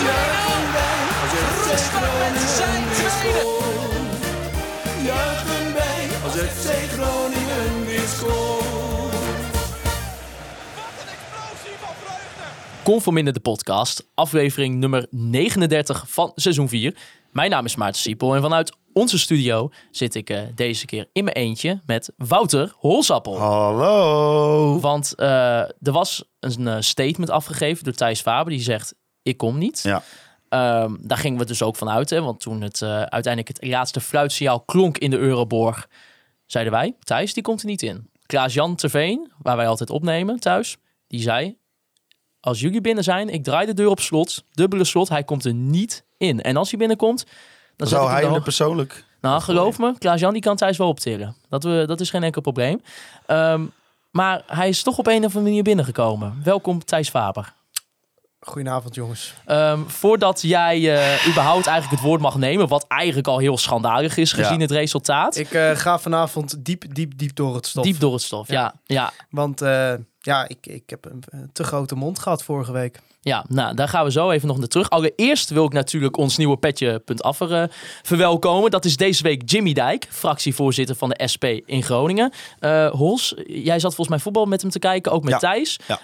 Roestak en het is 2-0. Juichen wij als FC Roestak met zijn Groningen tweede. scoort. Juichen wij als FC Groningen weer scoort. Conforminder de podcast, aflevering nummer 39 van seizoen 4. Mijn naam is Maarten Siepel en vanuit onze studio zit ik eh, deze keer in mijn eentje met Wouter Holsappel. Hallo. Want eh, er was een eh, statement afgegeven door Thijs Faber die zegt, ik kom niet. Ja. Ehm, daar gingen we dus ook van uit, hè, want toen het eh, uiteindelijk het laatste fluitsignaal klonk in de Euroborg, zeiden wij, Thijs die komt er niet in. Klaas-Jan Terveen, waar wij altijd opnemen thuis, die zei, als jullie binnen zijn, ik draai de deur op slot, dubbele slot, hij komt er niet in. En als hij binnenkomt, dan Zou hij er persoonlijk... nou, geloof me, Klaas-Jan die kan thuis wel optillen. Dat, we, dat is geen enkel probleem. Ehm, maar hij is toch op een of andere manier binnengekomen. Welkom Thijs Faber. Goedenavond jongens. Ehm, voordat jij eh, überhaupt eigenlijk het woord mag nemen, wat eigenlijk al heel schandalig is gezien Ja. het resultaat. Ik eh, ga vanavond diep, diep, diep door het stof. Diep door het stof, ja. ja. Want eh, ja, ik, ik heb een, te grote mond gehad vorige week. Ja, nou, daar gaan we zo even nog naar terug. Allereerst wil ik natuurlijk ons nieuwe petje.af er, eh, verwelkomen. Dat is deze week Jimmy Dijk, fractievoorzitter van de SP in Groningen. Eh Hols, jij zat volgens mij voetbal met hem te kijken, ook met Ja. Thijs. Ja.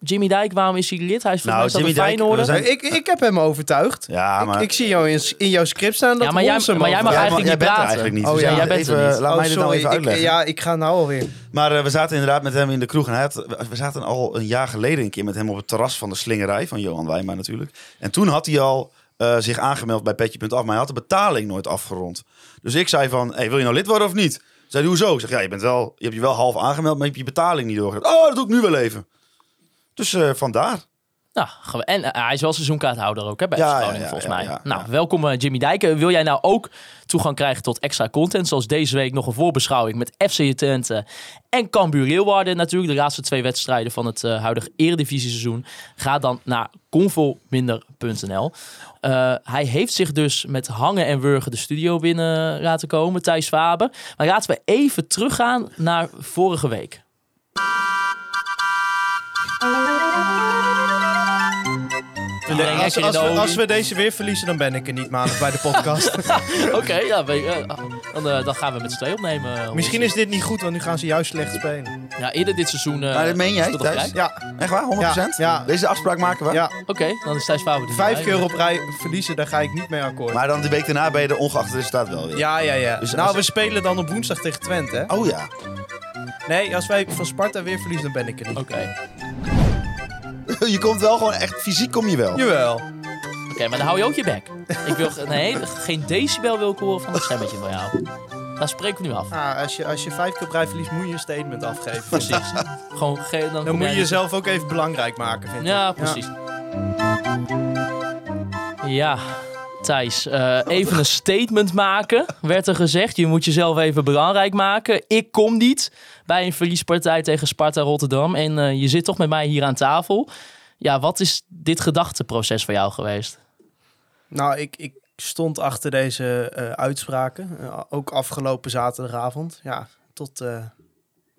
Jimmy Dijk, waarom is hij lid? Hij is volgens Nou, Jimmy een Dijk, zijn- Ik, ik heb hem overtuigd. Ja, maar... Ik, ik zie jou in, in jouw script staan dat Ja, maar jij- maar jij mag eigenlijk jij niet er praten. eigenlijk niet. Oh dus ja, jij bent er even- niet. Laat Oh, mij dit nou even Ik- uitleggen. ja, ik ga nou alweer. Maar eh, we zaten inderdaad met hem in de kroeg. En hij had, we zaten al een jaar geleden een keer met hem op het terras van de Slingerij. Van Johan Wijma natuurlijk. En toen had hij al eh, zich aangemeld bij Petje.af. Maar hij had de betaling nooit afgerond. Dus ik zei van, hey, wil je nou lid worden of niet? Zei hij, hoezo? Ik zeg, ja, je, bent wel, je hebt je wel half aangemeld, maar je hebt je betaling niet doorgezet. Oh, dat doe ik nu wel even. Dus eh, vandaar. Nou, en eh, hij is wel seizoenkaarthouder ook hè, bij Ja, Groningen ja, volgens ja, mij. nou, welkom eh, Jimmy Dijk. Eh, Wil jij nou ook toegang krijgen tot extra content? Zoals deze week nog een voorbeschouwing met FC Twente en Cambuur Leeuwarden. Natuurlijk de laatste twee wedstrijden van het huidige eredivisie-seizoen. Ga dan naar convolminder.nl. Hij heeft zich dus met hangen en wurgen de studio binnen laten komen, Thijs Faber. Maar laten we even teruggaan naar vorige week. Als, als, de we, ogen. als we deze weer verliezen, dan ben ik er niet maandag bij de podcast. Oké, ja, dan, eh, dan gaan we met z'n twee opnemen. eh, Misschien is dit niet goed, want nu gaan ze juist slecht spelen. Ja, eerder dit seizoen... eh, Maar dat meen jij? Ja, Echt waar? 100%? Ja, ja. Deze afspraak maken we? ja. Oké, dan is Thijs Faber er vijf keer op rij verliezen, daar ga ik niet mee akkoord. Maar dan de week daarna ben je de ongeacht het resultaat wel weer. Ja, ja, ja. Dus nou, we spelen dan op woensdag tegen Twente. Hè? Oh ja. Nee, als wij van Sparta weer verliezen, dan ben ik er niet. Oké, Je komt wel gewoon echt fysiek kom je wel. Jawel. Oké, maar dan hou je ook je bek. Ik wil, ge- nee, geen decibel wil ik horen van het stemmetje van jou. Daar spreken we nu af. Ah, als, je, als je vijf keer op rij verliest, moet je een statement afgeven. Precies. Gewoon, ge- dan Dan kom moet jij je dus- jezelf ook even belangrijk maken, vind ik. Ja, precies. Ja, Thijs, eh, even een statement maken, werd er gezegd. Je moet jezelf even belangrijk maken. Ik kom niet bij een verliespartij tegen Sparta Rotterdam. En eh, je zit toch met mij hier aan tafel. Ja, wat is dit gedachteproces voor jou geweest? Nou, ik, ik stond achter deze eh, uitspraken. ook afgelopen zaterdagavond. Ja, tot, eh,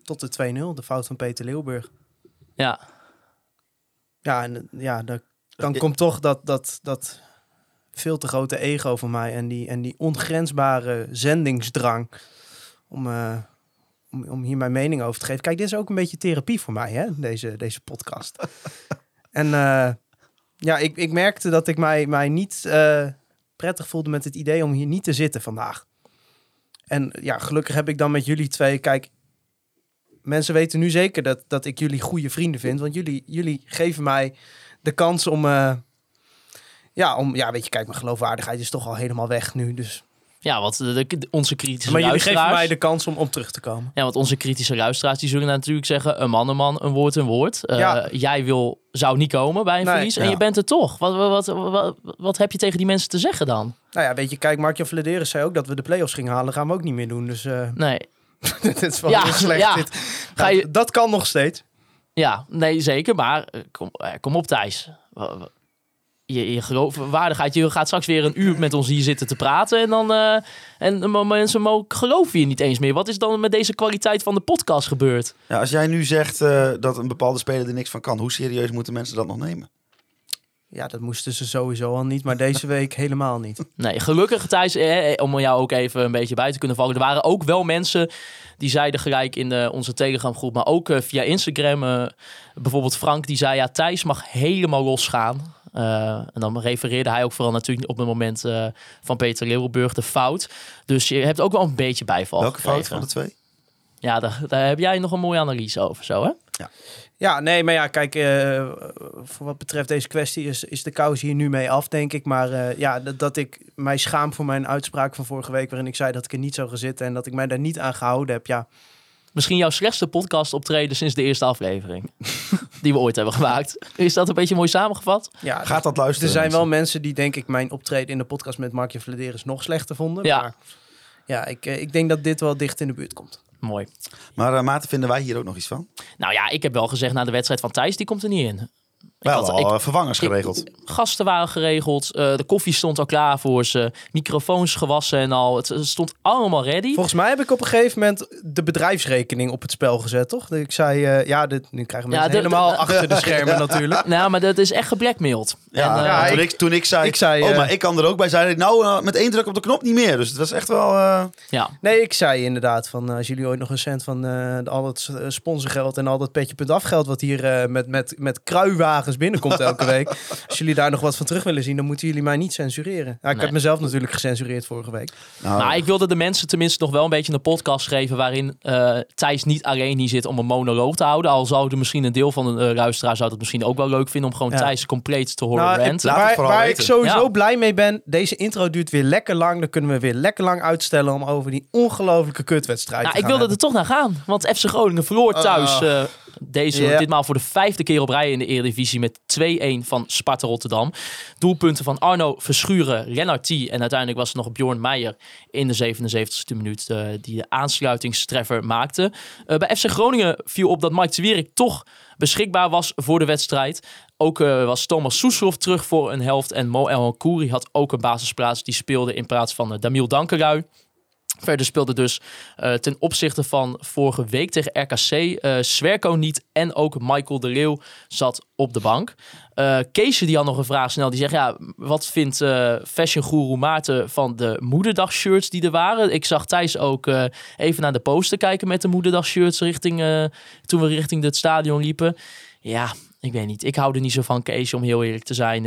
tot de 2-0. De fout van Peter Leeuwburg. Ja, Ja, en ja, dan, dan komt toch dat, dat, dat veel te grote ego van mij. En die, en die ongrensbare zendingsdrang. Om, eh, om, om hier mijn mening over te geven. Kijk, dit is ook een beetje therapie voor mij, hè? Deze, deze podcast. en eh, ja, ik, ik merkte dat ik mij, mij niet eh, prettig voelde met het idee om hier niet te zitten vandaag. En ja, gelukkig heb ik dan met jullie twee. Kijk, mensen weten nu zeker dat, dat ik jullie goede vrienden vind. Want jullie, jullie geven mij de kans om. Ja, om, ja, weet je, kijk, mijn geloofwaardigheid is toch al helemaal weg nu. Dus Ja, want de, de- onze kritische Maar jullie geven luisteraars... mij de kans om, om terug te komen. Ja, want onze kritische luisteraars die zullen natuurlijk zeggen... een man, een man, een woord, een woord. Eh, Ja. Jij wil, zou niet komen bij een Nee. verlies en Ja. je bent er toch. Wat, wat, wat, wat, wat heb je tegen die mensen te zeggen dan? Nou ja, weet je, kijk, Mark-Jan Vladeris zei ook dat we de play-offs gingen halen. gaan we ook niet meer doen. Dus eh Nee, dit is wel Ja, heel slecht. ja. Dit. Ga je- Dat kan nog steeds. ja, nee, zeker. Maar eh, kom, kom op Thijs. Je, je geloofwaardigheid, je gaat straks weer een uur met ons hier zitten te praten. En dan eh, en de mensen mogen geloven je niet eens meer. Wat is dan met deze kwaliteit van de podcast gebeurd? Ja, als jij nu zegt eh, dat een bepaalde speler er niks van kan, hoe serieus moeten mensen dat nog nemen? Ja, dat moesten ze sowieso al niet. Maar deze week helemaal niet. Nee, gelukkig Thijs, eh, eh, om jou ook even een beetje bij te kunnen vallen. Er waren ook wel mensen die zeiden gelijk in de, onze Telegram groep, maar ook eh, via Instagram. eh, bijvoorbeeld Frank, die zei ja, Thijs mag helemaal losgaan. Eh, en dan refereerde hij ook vooral natuurlijk op het moment eh, van Peter Leeuwenburg de fout. Dus je hebt ook wel een beetje bijval Welke fout van de twee? Ja, daar, daar heb jij nog een mooie analyse over, zo hè? Ja, nee, maar ja, kijk, eh, voor wat betreft deze kwestie is, is de kous hier nu mee af, denk ik. Maar ja, dat, dat ik mij schaam voor mijn uitspraak van vorige week, waarin ik zei dat ik er niet zou gaan zitten en dat ik mij daar niet aan gehouden heb. Ja, Misschien jouw slechtste podcast optreden sinds de eerste aflevering. die we ooit hebben gemaakt. Is dat een beetje mooi samengevat? ja Gaat dat luisteren? er zijn wel mensen? die, denk ik, mijn optreden in de podcast met Markje Vladeris nog slechter vonden. Ja. Maar ja, ik, eh, ik denk dat dit wel dicht in de buurt komt. Mooi. Maar uh, Maarten, vinden wij hier ook nog iets van? Nou ja, ik heb wel gezegd na de wedstrijd van Thijs, die komt er niet in. Ik Wel had- al ik- eh, vervangers ik- geregeld. gasten waren geregeld, eh, de koffie stond al klaar voor ze, microfoons gewassen en al. Het, het stond allemaal ready. Volgens mij heb ik op een gegeven moment de bedrijfsrekening op het spel gezet, toch? Ik zei, eh, ja, dit, nu krijgen mensen Ja, de- helemaal de- achter de schermen natuurlijk. Nou, maar dat is echt geblackmailed. Ja, En, eh, ja, toen, ik- toen ik zei, ik zei, oh, maar ik kan er ook bij zijn. Nou, met één druk op de knop niet meer. Dus het was echt wel... eh, ja. Nee, ik zei inderdaad van als jullie ooit nog een cent van eh, al het sponsorgeld en al dat petje punt afgeld wat hier met, met, met binnenkomt elke week. Als jullie daar nog wat van terug willen zien, dan moeten jullie mij niet censureren. Ja, ik Nee. heb mezelf natuurlijk gecensureerd vorige week. nou, Maar ik wilde de mensen tenminste nog wel een beetje een podcast geven waarin eh, Thijs niet alleen hier zit om een monoloog te houden. Al zou er misschien een deel van de eh, luisteraar zou dat misschien ook wel leuk vinden om gewoon Ja. Thijs compleet te horen Nou, ik- het waar vooral waar ik sowieso Ja. blij mee ben, deze intro duurt weer lekker lang. Dan kunnen we weer lekker lang uitstellen om over die ongelofelijke kutwedstrijd Nou, te ik gaan wilde er toch naar gaan. Want FC Groningen verloor thuis eh, deze, Ja. ditmaal voor de vijfde keer op rij in de Eredivisie met 2-1 van Sparta Rotterdam. Doelpunten van Arno Verschuren, Lennart T. En uiteindelijk was het nog Bjorn Meijer in de 77e minuut eh, die de aansluitingstreffer maakte. Eh, bij FC Groningen viel op dat Mike de Wierik toch beschikbaar was voor de wedstrijd. Ook eh, was Thomas Soeslof terug voor een helft. En Mo El had ook een basisplaats. Die speelde in plaats van Damiel Dankerui. Verder speelde dus eh, ten opzichte van vorige week tegen RKC eh Swerko niet en ook Michael de Leeuw zat op de bank. Eh Keesje die had nog een vraag snel. Die zegt, ja, wat vindt eh fashion guru Maarten van de moederdag shirts die er waren? Ik zag Thijs ook even naar de poster kijken met de moederdag shirts richting, toen we richting het stadion liepen. Ja, ik weet niet. Ik hou er niet zo van Keesje om heel eerlijk te zijn.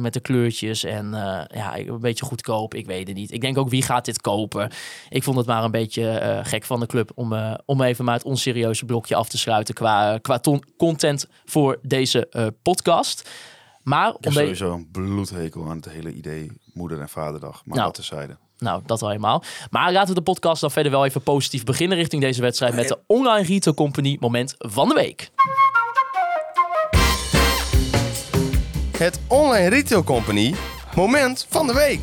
Met de kleurtjes en eh, ja, een beetje goedkoop. Ik weet het niet. Ik denk ook wie gaat dit kopen. Ik vond het maar een beetje eh, gek van de club om, eh, om even maar het onserieuze blokje af te sluiten qua, qua ton- content voor deze podcast. Maar ik heb sowieso een bloedhekel aan het hele idee moeder- en vaderdag. Maar Nou. dat terzijde. Nou, dat al helemaal. Maar laten we de podcast dan verder wel even positief beginnen richting deze wedstrijd met de Online Retail Company moment van de week. Het Online Retail Company moment van de week.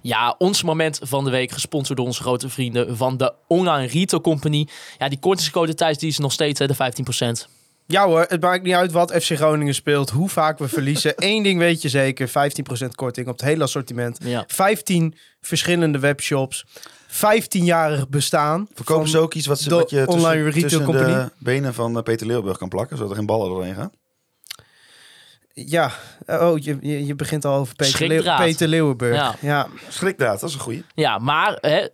Ja, ons moment van de week, gesponsord door onze grote vrienden van de Online Retail Company. Ja, die kortingscode Thijs, die is nog steeds hè, de 15%. Ja hoor, het maakt niet uit wat FC Groningen speelt, hoe vaak we verliezen. Eén ding weet je zeker, 15% korting op het hele assortiment. Ja. 15 verschillende webshops. 15-jarig bestaan. Verkopen ze ook iets wat, ze, wat je tussen, online retail tussen company? de benen van eh, Peter Leeuwburg kan plakken, zodat er geen ballen doorheen gaan? Ja, oh, je, je, je begint al over Peter, Leeuw, Schrikdraad. Peter Leeuwenburg. Ja. Ja. Schrikdraad, dat is een goeie. Ja, maar hè,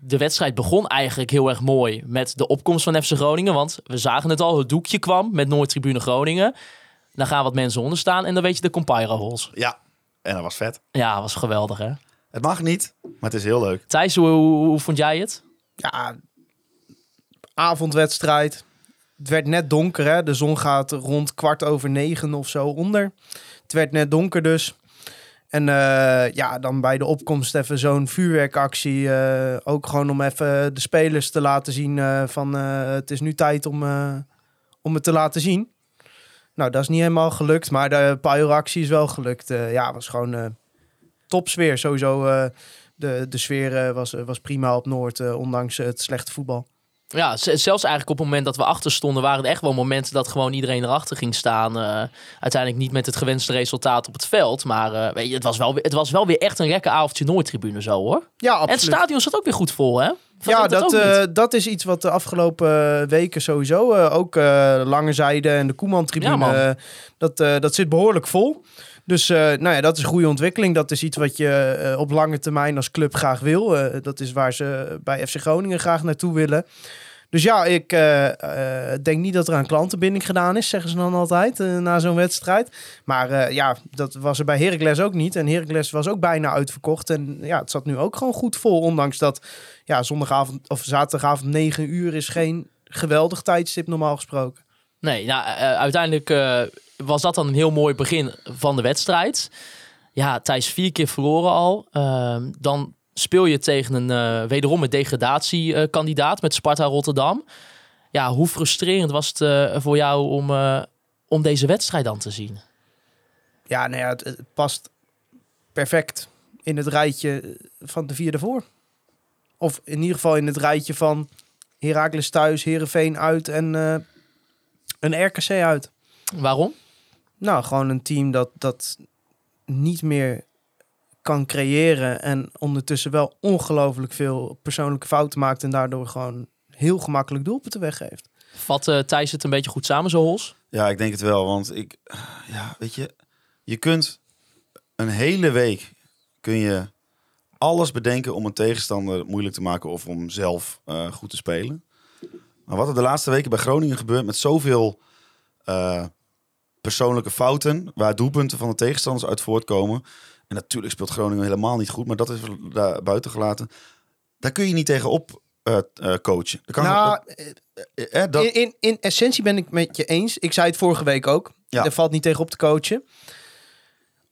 de wedstrijd begon eigenlijk heel erg mooi met de opkomst van FC Groningen. Want we zagen het al, het doekje kwam met Noordtribune Groningen. Dan gaan wat mensen onder staan en dan weet je de Compira holes. Ja, en dat was vet. Ja, was geweldig hè. Het mag niet, maar het is heel leuk. Thijs, hoe, hoe, hoe vond jij het? ja, avondwedstrijd. het werd net donker. Hè? De zon gaat rond kwart over negen of zo onder. Het werd net donker dus. En eh, ja, dan bij de opkomst even zo'n vuurwerkactie. eh, ook gewoon om even de spelers te laten zien eh, van eh, het is nu tijd om, eh, om het te laten zien. Nou, dat is niet helemaal gelukt, maar de pyro-actie is wel gelukt. Ja, was gewoon eh topsfeer. Sowieso, eh, de, de sfeer eh, was, was prima op Noord, eh, ondanks het slechte voetbal. Ja, zelfs eigenlijk op het moment dat we achter stonden, waren er echt wel momenten dat gewoon iedereen erachter ging staan. Eh, uiteindelijk niet met het gewenste resultaat op het veld. Maar eh, weet je, het, was wel weer, het was wel weer echt een lekker avondje Noordtribune zo hoor. Ja, En het absoluut. stadion zat ook weer goed vol, hè? Vond Ja, dat, eh, dat is iets wat de afgelopen weken sowieso, eh, ook eh Lange Zijde en de Ja, Koeman-tribune, man. eh, dat, eh, dat zit behoorlijk vol. Dus eh, nou ja, dat is een goede ontwikkeling. Dat is iets wat je eh, op lange termijn als club graag wil. Eh, dat is waar ze bij FC Groningen graag naartoe willen. Dus ja, ik denk niet dat er aan klantenbinding gedaan is, zeggen ze dan altijd, na zo'n wedstrijd. Maar ja, dat was er bij Heracles ook niet. En Heracles was ook bijna uitverkocht. En ja, het zat nu ook gewoon goed vol, ondanks dat ja, zondagavond of zaterdagavond 9 uur is geen geweldig tijdstip normaal gesproken. Nee, nou, eh, uiteindelijk eh, was dat dan een heel mooi begin van de wedstrijd. Ja, Thijs vier keer verloren al. Ehm, dan speel je tegen een eh, wederom een degradatiekandidaat met Sparta Rotterdam. Ja, hoe frustrerend was het eh, voor jou om, eh, om deze wedstrijd dan te zien? Ja, nou ja, het, past perfect in het rijtje van de vier ervoor. Of in ieder geval in het rijtje van Heracles thuis, Herenveen uit en eh, een RKC uit. Waarom? Nou, gewoon een team dat, dat niet meer kan creëren en ondertussen wel ongelooflijk veel persoonlijke fouten maakt en daardoor gewoon heel gemakkelijk doelpunten weggeeft. Vat eh, Thijs het een beetje goed samen, zo Hols? Ja, ik denk het wel. Want ik, ja, weet je, je kunt een hele week kun je alles bedenken om een tegenstander moeilijk te maken of om zelf eh, goed te spelen. Maar wat er de laatste weken bij Groningen gebeurt met zoveel eh, persoonlijke fouten, waar doelpunten van de tegenstanders uit voortkomen. En natuurlijk speelt Groningen helemaal niet goed, maar dat is daar buiten gelaten. Daar kun je niet tegenop eh eh, coachen. Dat kan, nou, dat- eh, dat, in, in, in essentie ben ik met je eens. Ik zei het vorige week ook. Ja. Er valt niet tegen op te coachen.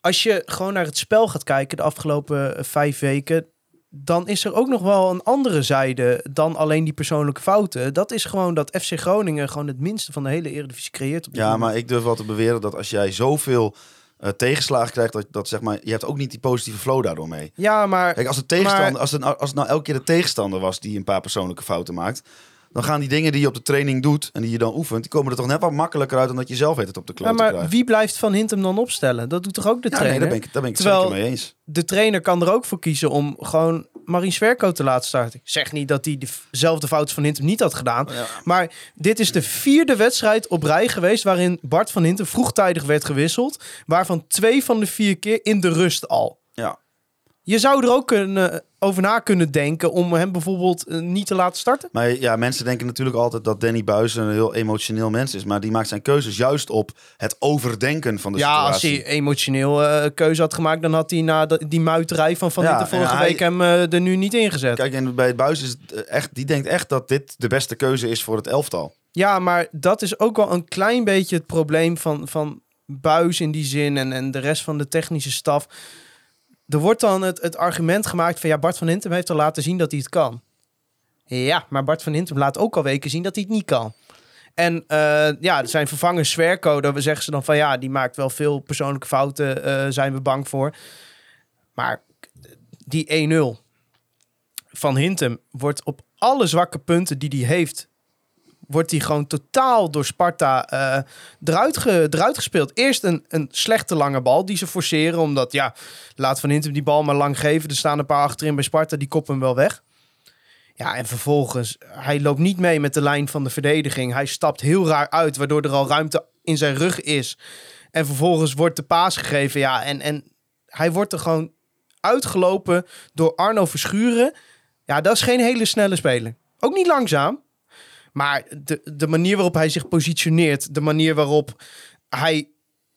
Als je gewoon naar het spel gaat kijken de afgelopen vijf weken... dan is er ook nog wel een andere zijde dan alleen die persoonlijke fouten. Dat is gewoon dat FC Groningen gewoon het minste van de hele Eredivisie creëert. Op Ja, moment. maar ik durf wel te beweren dat als jij zoveel eh, tegenslagen krijgt, dat, dat zeg maar, je hebt ook niet die positieve flow daardoor mee. Ja, maar... Kijk, als, het tegenstander, Maar- als, het, nou- als het nou elke keer de tegenstander was die een paar persoonlijke fouten maakt, dan gaan die dingen die je op de training doet en die je dan oefent, die komen er toch net wat makkelijker uit dan dat je zelf het op de Ja, kloot maar krijgt. wie blijft Van Hintem dan opstellen? Dat doet toch ook de Ja, nee, trainer? daar ben ik, daar ben ik het zeker mee eens. de trainer kan er ook voor kiezen om gewoon Marien Swerko te laten starten. Ik zeg niet dat hij dezelfde fouten van Hintem niet had gedaan. Ja. Maar dit is de vierde wedstrijd op rij geweest waarin Bart van Hintem vroegtijdig werd gewisseld. Waarvan twee van de vier keer in de rust al. Ja. Je zou er ook kunnen, over na kunnen denken om hem bijvoorbeeld eh, niet te laten starten. Maar ja, mensen denken natuurlijk altijd dat Danny Buis een heel emotioneel mens is, maar die maakt zijn keuzes juist op het overdenken van de ja, als situatie. hij emotioneel eh, keuze had gemaakt, dan had hij na de- die muiterij van Van Ja, Hintem vorige hij- week hem eh, er nu niet ingezet. Kijk, en bij Buis is het eh, echt, die denkt echt dat dit de beste keuze is voor het elftal. Ja, maar dat is ook wel een klein beetje het probleem van, van Buis in die zin en, en de rest van de technische staf. Er wordt dan het, het argument gemaakt van ja, Bart van Hintem heeft al laten zien dat hij het kan. Ja, maar Bart van Hintem laat ook al weken zien dat hij het niet kan. En eh, ja, zijn vervanger Swerko, daar zeggen ze dan van ja, die maakt wel veel persoonlijke fouten, eh, zijn we bang voor. Maar die 1-0 van Hintem wordt op alle zwakke punten die hij heeft, wordt hij gewoon totaal door Sparta eruit, ge, eruit gespeeld. Eerst een, een slechte lange bal die ze forceren, omdat ja, laat Van Hintem die bal maar lang geven. Er staan een paar achterin bij Sparta, die koppen hem wel weg. Ja, en vervolgens, hij loopt niet mee met de lijn van de verdediging. Hij stapt heel raar uit, waardoor er al ruimte in zijn rug is. En vervolgens wordt de paas gegeven, ja, en, en hij wordt er gewoon uitgelopen door Arno Verschuren. Ja, dat is geen hele snelle speler. Ook niet langzaam. Maar de, de manier waarop hij zich positioneert, de manier waarop hij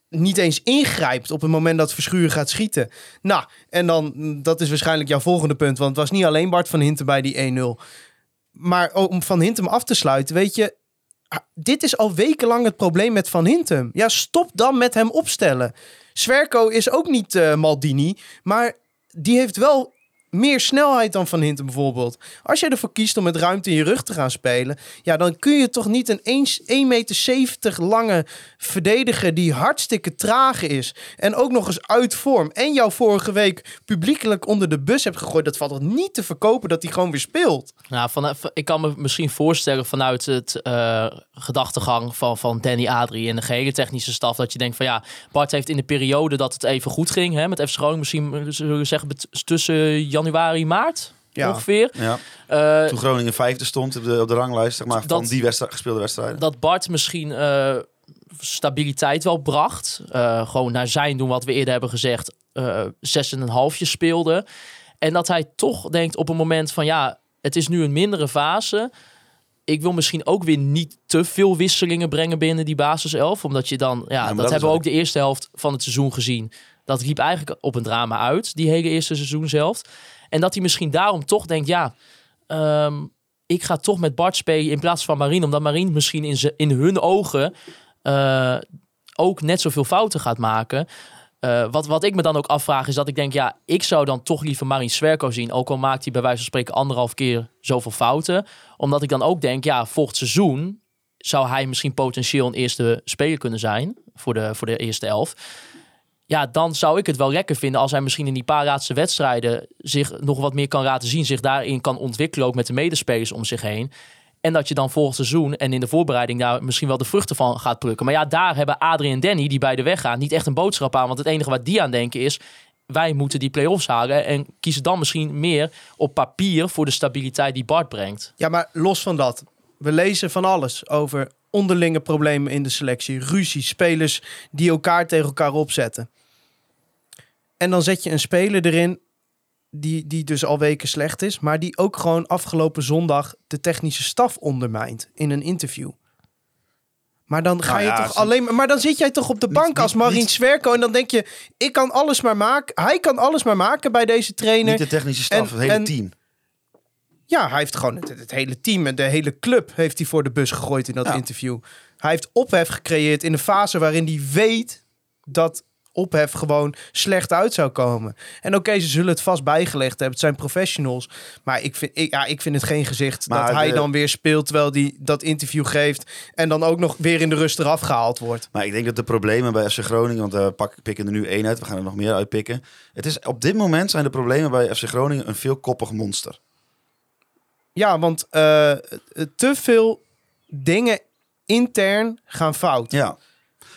niet eens ingrijpt op het moment dat Verschuren gaat schieten. Nou, en dan, dat is waarschijnlijk jouw volgende punt, want het was niet alleen Bart van Hintem bij die 1-0. Maar om Van Hintem af te sluiten, weet je, ah, dit is al wekenlang het probleem met Van Hintem. Ja, stop dan met hem opstellen. Zwerko is ook niet eh, Maldini, maar die heeft wel meer snelheid dan Van Hintem bijvoorbeeld. Als je ervoor kiest om met ruimte in je rug te gaan spelen, ja, dan kun je toch niet een 1,70 meter lange verdediger die hartstikke traag is en ook nog eens uit vorm en jou vorige week publiekelijk onder de bus hebt gegooid. Dat valt toch niet te verkopen dat hij gewoon weer speelt. Nou, van, ik kan me misschien voorstellen vanuit het eh, gedachtegang van, van Danny Adrie en de gehele technische staf. Dat je denkt van ja, Bart heeft in de periode dat het even goed ging hè, met FC Groningen, misschien eh, zullen we zeggen tussen januari, maart Ja. ongeveer. Ja. Eh, Toen Groningen vijfde stond op de, op de ranglijst, zeg maar, van die wedstrijd, gespeelde wedstrijden. dat Bart misschien eh, stabiliteit wel bracht. Eh, gewoon naar zijn doen wat we eerder hebben gezegd. eh zes en een halfje speelde. En dat hij toch denkt op een moment van ja, het is nu een mindere fase. Ik wil misschien ook weer niet te veel wisselingen brengen binnen die basiself. Omdat je dan, ja, dat, hebben we ook de eerste helft van het seizoen gezien. Dat liep eigenlijk op een drama uit, die hele eerste seizoenshelft. En dat hij misschien daarom toch denkt, ja, ehm, ik ga toch met Bart spelen in plaats van Marien. Omdat Marien misschien in, ze, in hun ogen eh, ook net zoveel fouten gaat maken. Eh, wat, wat ik me dan ook afvraag is dat ik denk, ja, ik zou dan toch liever Marien Swerko zien. Ook al maakt hij bij wijze van spreken anderhalf keer zoveel fouten. Omdat ik dan ook denk, ja, volgend seizoen zou hij misschien potentieel een eerste speler kunnen zijn voor de, voor de eerste elf. Ja, dan zou ik het wel lekker vinden als hij misschien in die paar laatste wedstrijden zich nog wat meer kan laten zien. Zich daarin kan ontwikkelen, ook met de medespelers om zich heen. En dat je dan volgend seizoen en in de voorbereiding daar misschien wel de vruchten van gaat plukken. Maar ja, daar hebben Adrie en Danny, die beide weggaan, niet echt een boodschap aan. Want het enige wat die aan denken is, wij moeten die play-offs halen. En kiezen dan misschien meer op papier voor de stabiliteit die Bart brengt. Ja, maar los van dat. We lezen van alles over onderlinge problemen in de selectie. Ruzie, spelers die elkaar tegen elkaar opzetten. En dan zet je een speler erin die, die dus al weken slecht is. Maar die ook gewoon afgelopen zondag de technische staf ondermijnt in een interview. Maar dan ga Nou je toch alleen maar. Maar dan zit jij toch op de bank niet- als Marien niet- Swerko. En dan denk je, ik kan alles maar maken. Hij kan alles maar maken bij deze trainer. Niet de technische staf, En- het hele en- team. Ja, hij heeft gewoon het, het hele team en de hele club heeft hij voor de bus gegooid in dat Ja. interview. Hij heeft ophef gecreëerd in een fase waarin hij weet dat ophef gewoon slecht uit zou komen. En oké, ze zullen het vast bijgelegd hebben. Het zijn professionals. Maar ik vind, ik, ja, ik vind het geen gezicht Maar dat hij dan weer speelt terwijl hij dat interview geeft. En dan ook nog weer in de rust eraf gehaald wordt. Maar ik denk dat de problemen bij FC Groningen, want we pak, pikken er nu één uit, we gaan er nog meer uitpikken. Het is, op dit moment zijn de problemen bij FC Groningen een veelkoppig monster. Ja, want eh, te veel dingen intern gaan fout. Ja.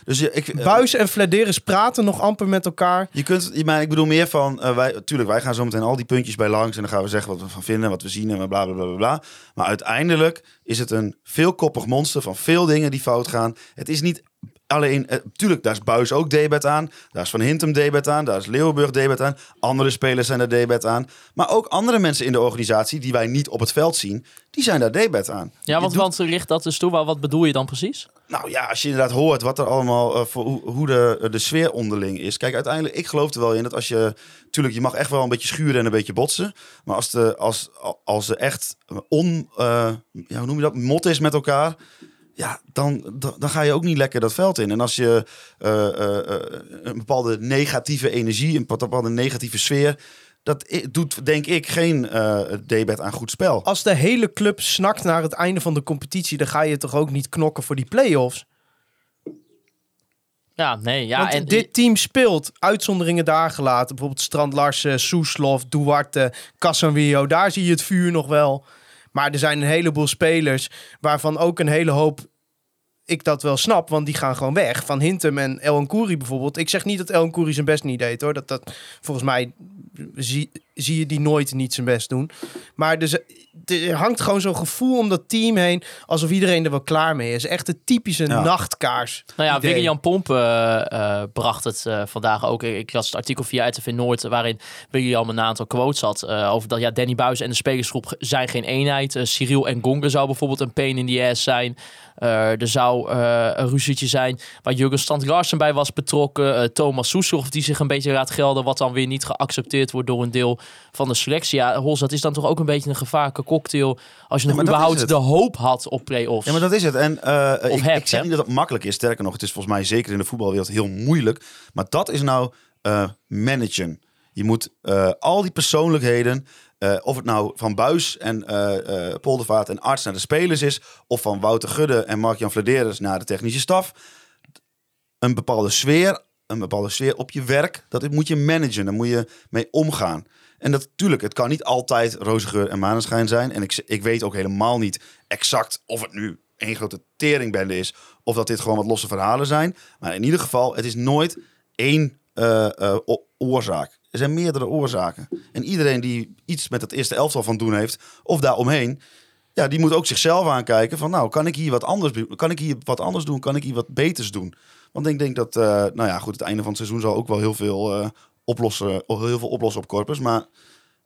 Dus je, ik, eh, Buis en Flederis praten nog amper met elkaar. Je kunt, maar ik bedoel meer van, eh, wij, tuurlijk, wij gaan zo meteen al die puntjes bij langs en dan gaan we zeggen wat we van vinden, wat we zien en bla bla bla bla. bla. Maar uiteindelijk is het een veelkoppig monster van veel dingen die fout gaan. Het is niet alleen, eh, tuurlijk, daar is Buis ook debet aan, daar is Van Hintem debet aan, daar is Leeuwenburg debet aan, andere spelers zijn er debet aan. Maar ook andere mensen in de organisatie die wij niet op het veld zien, die zijn daar debet aan. Ja, want, doet- want richt dat dus toe. Wat wat bedoel je dan precies? nou ja, als je inderdaad hoort wat er allemaal eh, voor hoe, hoe de, de sfeer onderling is. Kijk, uiteindelijk, ik geloof er wel in dat als je. Tuurlijk, je mag echt wel een beetje schuren en een beetje botsen. Maar als, de, als, als er echt on. eh, ja, hoe noem je dat? Mot is met elkaar. Ja, dan, dan, ga je ook niet lekker dat veld in. En als je eh, eh, eh, een bepaalde negatieve energie, een bepaalde negatieve sfeer. Dat doet, denk ik, geen eh debet aan goed spel. Als de hele club snakt naar het einde van de competitie, dan ga je toch ook niet knokken voor die play-offs. Ja, nee. Ja, Want en dit team speelt, uitzonderingen daar gelaten. Bijvoorbeeld Strand Larsen, Soeslof, Duarte, Casanvillo. Daar zie je het vuur nog wel. Maar er zijn een heleboel spelers waarvan ook een hele hoop ik dat wel snap, want die gaan gewoon weg. Van Hintem en El Nkouri bijvoorbeeld. Ik zeg niet dat El Nkouri zijn best niet deed hoor. Dat, dat, volgens mij zie, zie je die nooit niet zijn best doen. Maar dus, er hangt gewoon zo'n gevoel om dat team heen... alsof iedereen er wel klaar mee is. Echt de typische Ja. nachtkaars. Nou ja. William Pomp eh, eh, bracht het eh, vandaag ook. Ik las het artikel via RTV Noord waarin William een aantal quotes had eh, over dat ja, Danny Buis en de spelersgroep zijn geen eenheid. Eh, Cyril en Gonga zou bijvoorbeeld een pain in the ass zijn. Eh, er zou eh, een ruzietje zijn waar Jurgen Strand Larsen bij was betrokken. Eh, Thomas Soeslof die zich een beetje laat gelden wat dan weer niet geaccepteerd wordt door een deel van de selectie. Ja, Hols, dat is dan toch ook een beetje een gevaarlijke cocktail als je nog überhaupt de hoop had op play-offs. Ja, maar dat is het. En eh, ik, hebt, ik zeg niet dat het makkelijk is. Sterker nog, het is volgens mij zeker in de voetbalwereld heel moeilijk. Maar dat is nou eh, managen. Je moet eh, al die persoonlijkheden, eh, of het nou van Buis en eh eh, Poldervaart en Arts naar de spelers is, of van Wouter Gudde en Mark-Jan Vladeres naar de technische staf, een bepaalde sfeer, een bepaalde sfeer op je werk, dat moet je managen. Daar moet je mee omgaan. En dat natuurlijk, het kan niet altijd roze geur en maneschijn zijn. En ik, ik weet ook helemaal niet exact of het nu één grote teringbende is. Of dat dit gewoon wat losse verhalen zijn. Maar in ieder geval, het is nooit één eh, eh, oorzaak. Er zijn meerdere oorzaken. En iedereen die iets met het eerste elftal van doen heeft, of daaromheen, ja, die moet ook zichzelf aankijken van, nou, kan ik hier wat anders, kan ik hier wat anders doen? Kan ik hier wat beters doen? Want ik denk dat, eh, nou ja, goed, het einde van het seizoen zal ook wel heel veel oplossen, of heel veel oplossen op Corpus. Maar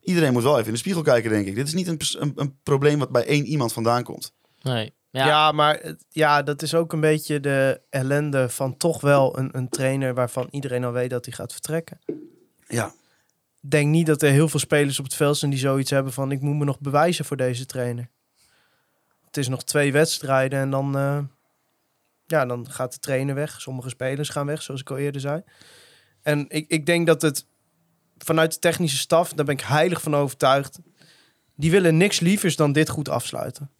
iedereen moet wel even in de spiegel kijken, denk ik. Dit is niet een, een, een probleem wat bij één iemand vandaan komt. Nee. Ja, Ja, maar het- ja, dat is ook een beetje de ellende van toch wel een, een trainer waarvan iedereen al weet dat hij gaat vertrekken. Ja, denk niet dat er heel veel spelers op het veld zijn die zoiets hebben van ik moet me nog bewijzen voor deze trainer. Het is nog twee wedstrijden en dan, eh, ja, dan gaat de trainer weg. Sommige spelers gaan weg, zoals ik al eerder zei. En ik, ik denk dat het vanuit de technische staf, daar ben ik heilig van overtuigd, die willen niks lievers dan dit goed afsluiten.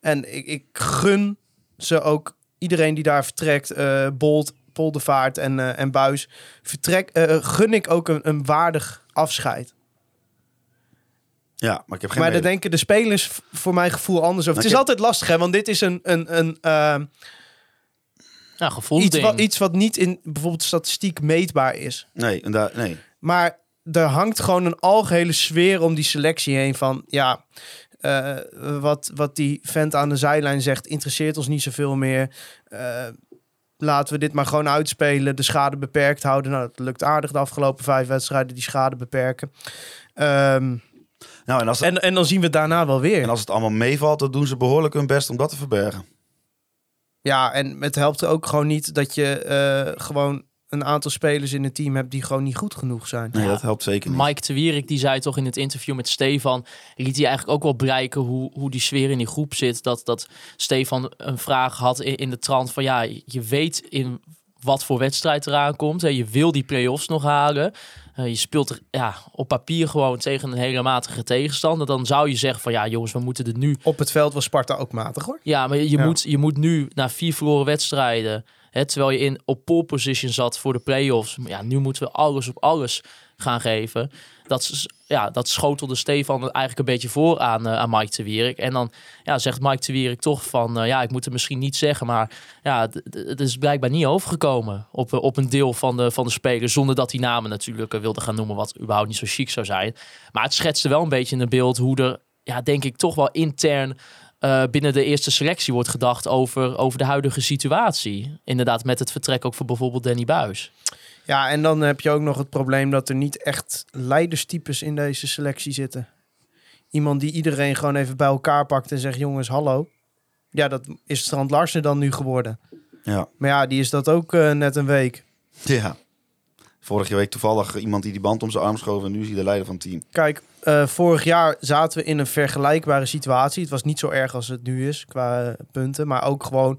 En ik, ik gun ze ook, iedereen die daar vertrekt, eh Bolt, Poldervaart en, eh, en Buis, vertrek, eh, gun ik ook een, een waardig afscheid. ja maar ik heb geen maar daar denken de spelers voor mijn gevoel anders over. Het is heb- altijd lastig, hè, want dit is een, een, een, ja iets, wat, iets wat niet in bijvoorbeeld statistiek meetbaar is. Nee, en daar, nee. Maar er hangt gewoon een algehele sfeer om die selectie heen van ja. eh, wat, wat die vent aan de zijlijn zegt, interesseert ons niet zoveel meer. Eh, laten we dit maar gewoon uitspelen, de schade beperkt houden. Nou, dat lukt aardig de afgelopen vijf wedstrijden, die schade beperken. Ehm, Nou, en als, het, en, en dan zien we het daarna wel weer. en als het allemaal meevalt, dan doen ze behoorlijk hun best om dat te verbergen. Ja, en het helpt ook gewoon niet dat je eh, gewoon een aantal spelers in het team hebt die gewoon niet goed genoeg zijn. Nee, Ja. dat helpt zeker niet. Mike de Wierik die zei toch in het interview met Stefan, liet hij eigenlijk ook wel bereiken hoe, hoe die sfeer in die groep zit. Dat, dat Stefan een vraag had in, in de trant van ja, je weet in wat voor wedstrijd eraan komt. Hè. Je wil die play-offs nog halen. Eh, je speelt er ja, op papier gewoon tegen een hele matige tegenstander. Dan zou je zeggen van ja jongens, we moeten er nu Op het veld was Sparta ook matig hoor. ja, maar je, je Ja. Moet, je moet nu na vier verloren wedstrijden, hè, terwijl je in op pole position zat voor de play-offs. Ja, nu moeten we alles op alles gaan geven. Dat, ja, dat schotelde Stefan eigenlijk een beetje voor aan, eh, aan Mike de Wierik. En dan ja, zegt Mike de Wierik toch van, eh, ja, ik moet het misschien niet zeggen, maar ja, het is blijkbaar niet overgekomen op, eh, op een deel van de, van de spelers, zonder dat die namen natuurlijk wilde gaan noemen, wat überhaupt niet zo chic zou zijn. Maar het schetste wel een beetje in het beeld hoe er, ja, denk ik, toch wel intern binnen de eerste selectie wordt gedacht over, over de huidige situatie. Inderdaad, met het vertrek ook voor bijvoorbeeld Danny Buis. Ja, en dan heb je ook nog het probleem dat er niet echt leiderstypes in deze selectie zitten. Iemand die iedereen gewoon even bij elkaar pakt en zegt: jongens, hallo. Ja, dat is Strand Larsen dan nu geworden. Ja. Maar ja, die is dat ook eh, net een week. ja. Vorige week toevallig iemand die die band om zijn arm schoof en nu is hij de leider van het team. Kijk, eh, vorig jaar zaten we in een vergelijkbare situatie. Het was niet zo erg als het nu is qua eh, punten. Maar ook gewoon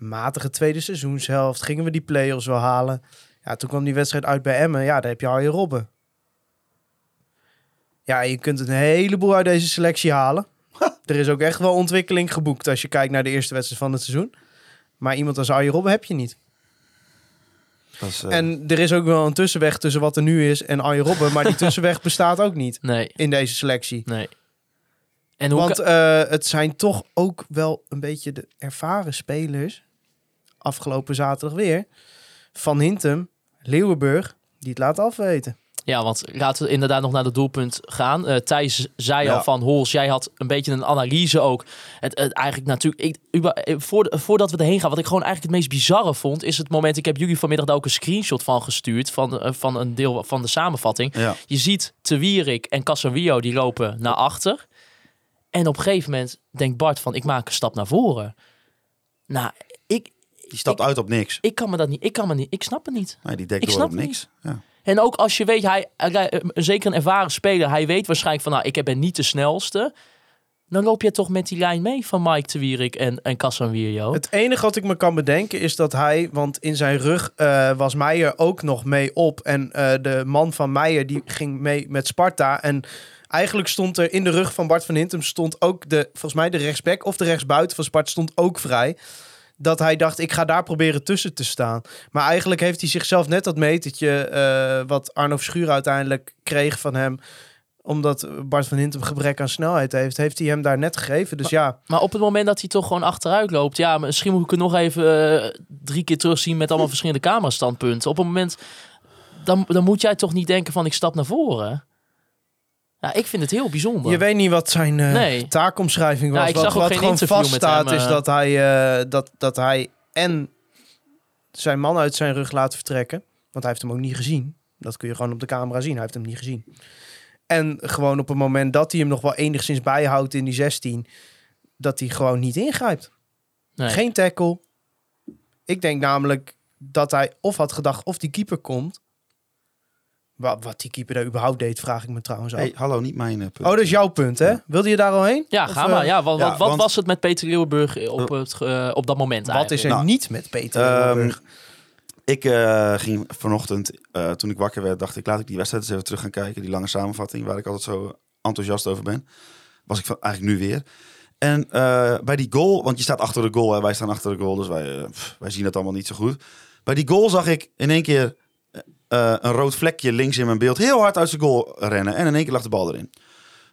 een matige tweede seizoenshelft. Gingen we die play-offs wel halen. Ja, toen kwam die wedstrijd uit bij Emmen. Ja, daar heb je Arjen Robben. Ja, je kunt een heleboel uit deze selectie halen. er is ook echt wel ontwikkeling geboekt als je kijkt naar de eerste wedstrijd van het seizoen. Maar iemand als Arjen Robben heb je niet. Dat is, eh, En er is ook wel een tussenweg tussen wat er nu is en Arjen Robben. Maar die tussenweg bestaat ook niet Nee, in deze selectie. nee. En hoe Want eh, het zijn toch ook wel een beetje de ervaren spelers. Afgelopen zaterdag weer. Van Hintem, Leeuwenburg, die het laten afweten. Ja, want laten we inderdaad nog naar het doelpunt gaan. Eh, Thijs zei Ja. al van Hols, jij had een beetje een analyse ook. Het, het eigenlijk natuurlijk, ik, eh, voor, voordat we erheen gaan, wat ik gewoon eigenlijk het meest bizarre vond, is het moment. Ik heb jullie vanmiddag daar ook een screenshot van gestuurd van, eh, van een deel van de samenvatting. ja. Je ziet Te Wierik en Casemiro die lopen naar achter. En op een gegeven moment denkt Bart van, ik maak een stap naar voren. Nou, Die stapt ik, uit op niks. ik kan me dat niet, ik kan me niet, ik snap het niet. Nee, die dekt ik snap op niks. Ja. En ook als je weet, hij, zeker een ervaren speler, hij weet waarschijnlijk van, nou, ik ben niet de snelste. Dan loop je toch met die lijn mee van Mike de Wierik en, en Casemiro. Het enige wat ik me kan bedenken is dat hij, want in zijn rug eh, was Meijer ook nog mee op. En eh, de man van Meijer die ging mee met Sparta. En eigenlijk stond er in de rug van Bart van Hintem stond ook de, volgens mij de rechtsback of de rechtsbuiten van Sparta stond ook vrij. Dat hij dacht, ik ga daar proberen tussen te staan. Maar eigenlijk heeft hij zichzelf net dat metertje eh, wat Arno Verschuur uiteindelijk kreeg van hem omdat Bart van Hintem gebrek aan snelheid heeft, heeft hij hem daar net gegeven. Dus ja, Maar op het moment dat hij toch gewoon achteruit loopt, ja, misschien moet ik het nog even eh, drie keer terugzien met allemaal verschillende camerastandpunten. Op het moment, dan, dan moet jij toch niet denken van ik stap naar voren. Ja, ik vind het heel bijzonder. Je weet niet wat zijn eh, Nee. taakomschrijving was. Ik wat wat gewoon vaststaat hem, is eh. dat hij, eh, dat, dat hij en zijn man uit zijn rug laat vertrekken. Want hij heeft hem ook niet gezien. Dat kun je gewoon op de camera zien. Hij heeft hem niet gezien. En gewoon op het moment dat hij hem nog wel enigszins bijhoudt in die 16... dat hij gewoon niet ingrijpt. Nee. Geen tackle. Ik denk namelijk dat hij of had gedacht of die keeper komt. Wat, wat die keeper daar überhaupt deed, vraag ik me trouwens af. Hey, hallo, niet mijn eh, punt. Oh, dat is jouw punt, hè? Wilde je daar al heen? Ja, Of, ga eh, maar. Ja, wat, ja, wat, wat want- was het met Peter Leeuwenburg op, het, eh, op dat moment Wat is er? Nou, niet met Peter Ehm? Ik eh, ging vanochtend, eh, toen ik wakker werd, dacht ik, laat ik die wedstrijd eens even terug gaan kijken. Die lange samenvatting, waar ik altijd zo enthousiast over ben. Was ik van, eigenlijk nu weer. En eh, bij die goal, want je staat achter de goal, hè, wij staan achter de goal, dus wij, eh, pff, wij zien het allemaal niet zo goed. Bij die goal zag ik in één keer eh, een rood vlekje links in mijn beeld heel hard uit zijn goal rennen. En in één keer lag de bal erin.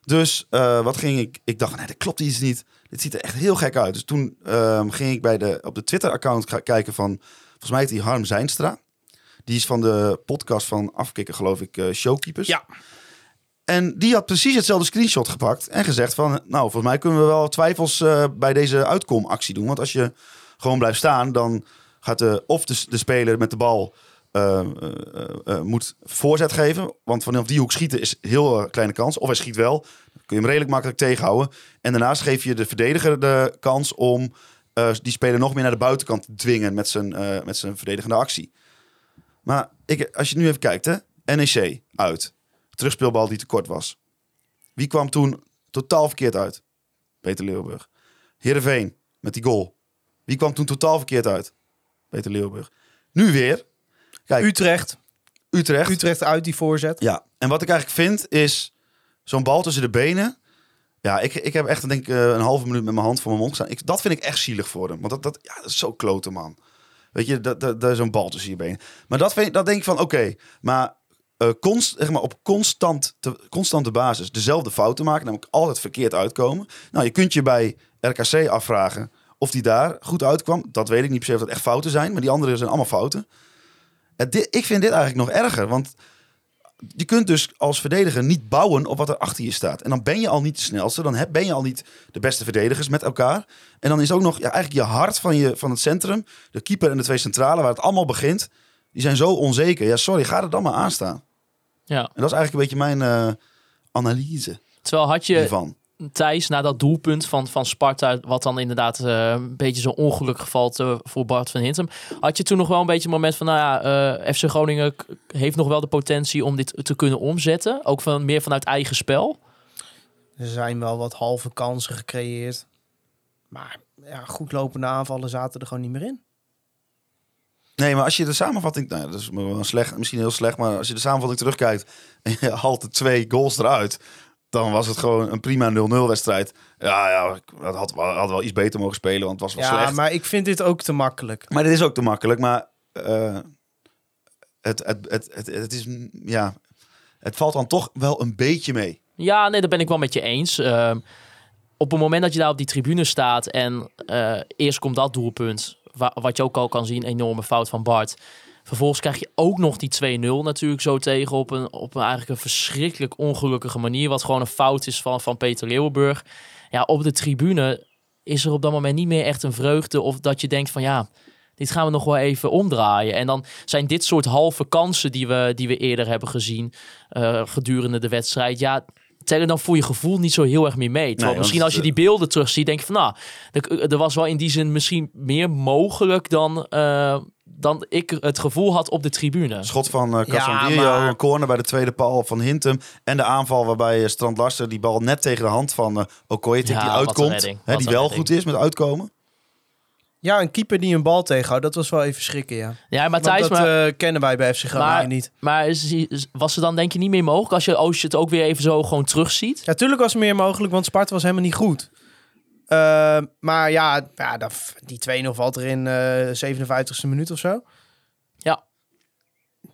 Dus eh, wat ging ik? Ik dacht, nee, dat klopt iets niet. Dit ziet er echt heel gek uit. Dus toen ehm, ging ik bij de, op de Twitter-account kijken van, volgens mij heet die Harm Zijnstra. Die is van de podcast van Afkikken, geloof ik, eh, Showkeepers. Ja. En die had precies hetzelfde screenshot gepakt en gezegd van, nou, volgens mij kunnen we wel twijfels bij deze uitkomactie doen. Want als je gewoon blijft staan, dan gaat de, of de, de speler met de bal eh, moet voorzet geven. Want vanaf die hoek schieten is heel kleine kans. Of hij schiet wel, dan kun je hem redelijk makkelijk tegenhouden. En daarnaast geef je de verdediger de kans om die speler nog meer naar de buitenkant te dwingen met zijn, met zijn verdedigende actie. Maar ik, als je nu even kijkt, hè? NEC uit. Terugspeelbal die te kort was. Wie kwam toen totaal verkeerd uit? Peter Leeuwburg. Heerenveen met die goal. Wie kwam toen totaal verkeerd uit? Peter Leeuwburg. Nu weer. Kijk, Utrecht. Utrecht. Utrecht uit die voorzet. Ja, en wat ik eigenlijk vind is zo'n bal tussen de benen. Ja, ik, ik heb echt denk ik, eh, een halve minuut met mijn hand voor mijn mond gestaan. Ik, dat vind ik echt zielig voor hem. Want dat, dat, ja, dat is zo klote, man. Weet je, dat, dat, dat is zo'n bal tussen je benen. Maar dat, vind, dat denk ik van, oké. maar, eh, const, zeg maar op constant, te, constante basis dezelfde fouten maken. Namelijk altijd verkeerd uitkomen. Nou, je kunt je bij RKC afvragen of die daar goed uitkwam. Dat weet ik niet per se of dat echt fouten zijn. Maar die andere zijn allemaal fouten. Dit, ik vind dit eigenlijk nog erger. Want je kunt dus als verdediger niet bouwen op wat er achter je staat. En dan ben je al niet de snelste. Dan ben je al niet de beste verdedigers met elkaar. En dan is ook nog ja, eigenlijk je hart van, je, van het centrum. De keeper en de twee centralen, waar het allemaal begint. Die zijn zo onzeker. Ja, sorry, ga er dan maar aan staan. Ja. En dat is eigenlijk een beetje mijn eh, analyse Terwijl had je hiervan. Thijs na dat doelpunt van, van Sparta, wat dan inderdaad eh, een beetje zo'n ongeluk gevalt voor Bart van Hintem, had je toen nog wel een beetje een moment van, nou ja, eh, FC Groningen heeft nog wel de potentie om dit te kunnen omzetten, ook van, meer vanuit eigen spel. Er zijn wel wat halve kansen gecreëerd. Maar ja, goed lopende aanvallen zaten er gewoon niet meer in. Nee, maar als je de samenvatting... Nou, ja, dat is wel slecht, misschien heel slecht. Maar als je de samenvatting terugkijkt en je haalt de twee goals eruit... dan was het gewoon een prima 0-0 wedstrijd. Ja, ja, ik had, had, wel iets beter mogen spelen, want het was wel Ja, slecht. maar ik vind dit ook te makkelijk. Maar dit is ook te makkelijk. Maar eh, het, het, het, het, het is, mm, ja, het valt dan toch wel een beetje mee. Ja, nee, daar ben ik wel met je eens. Ehm, op het moment dat je daar op die tribune staat en eh, eerst komt dat doelpunt, wa- wat je ook al kan zien, enorme fout van Bart. Vervolgens krijg je ook nog die 2-0 natuurlijk zo tegen op een, op een eigenlijk een verschrikkelijk ongelukkige manier. Wat gewoon een fout is van, van Peter Leeuwenburg. Ja, op de tribune is er op dat moment niet meer echt een vreugde of dat je denkt van ja, dit gaan we nog wel even omdraaien. En dan zijn dit soort halve kansen die we, die we eerder hebben gezien eh, gedurende de wedstrijd. Ja, tellen dan voor je gevoel niet zo heel erg meer mee. Misschien als je die beelden terugziet, denk je van nou, er, er was wel in die zin misschien meer mogelijk dan, eh, dan ik het gevoel had op de tribune. Schot van uh, Ja, Casemiro, maar- een corner bij de tweede paal van Hintem. En de aanval waarbij eh, Strand Larsen die bal net tegen de hand van eh Okoye Ja, die uitkomt. Hè, die wel redding. goed is met uitkomen. Ja, een keeper die een bal tegenhoudt, dat was wel even schrikken, ja. Ja, Want Matthijs, dat maar, eh, kennen wij bij FC Groningen maar, niet. maar is, is- was er dan denk je niet meer mogelijk als je, als je het ook weer even zo gewoon terugziet? Ja, tuurlijk was er meer mogelijk, want Sparta was helemaal niet goed. Eh, maar ja, ja dat, die 2-0 valt er in eh 57ste minuut of zo. Ja.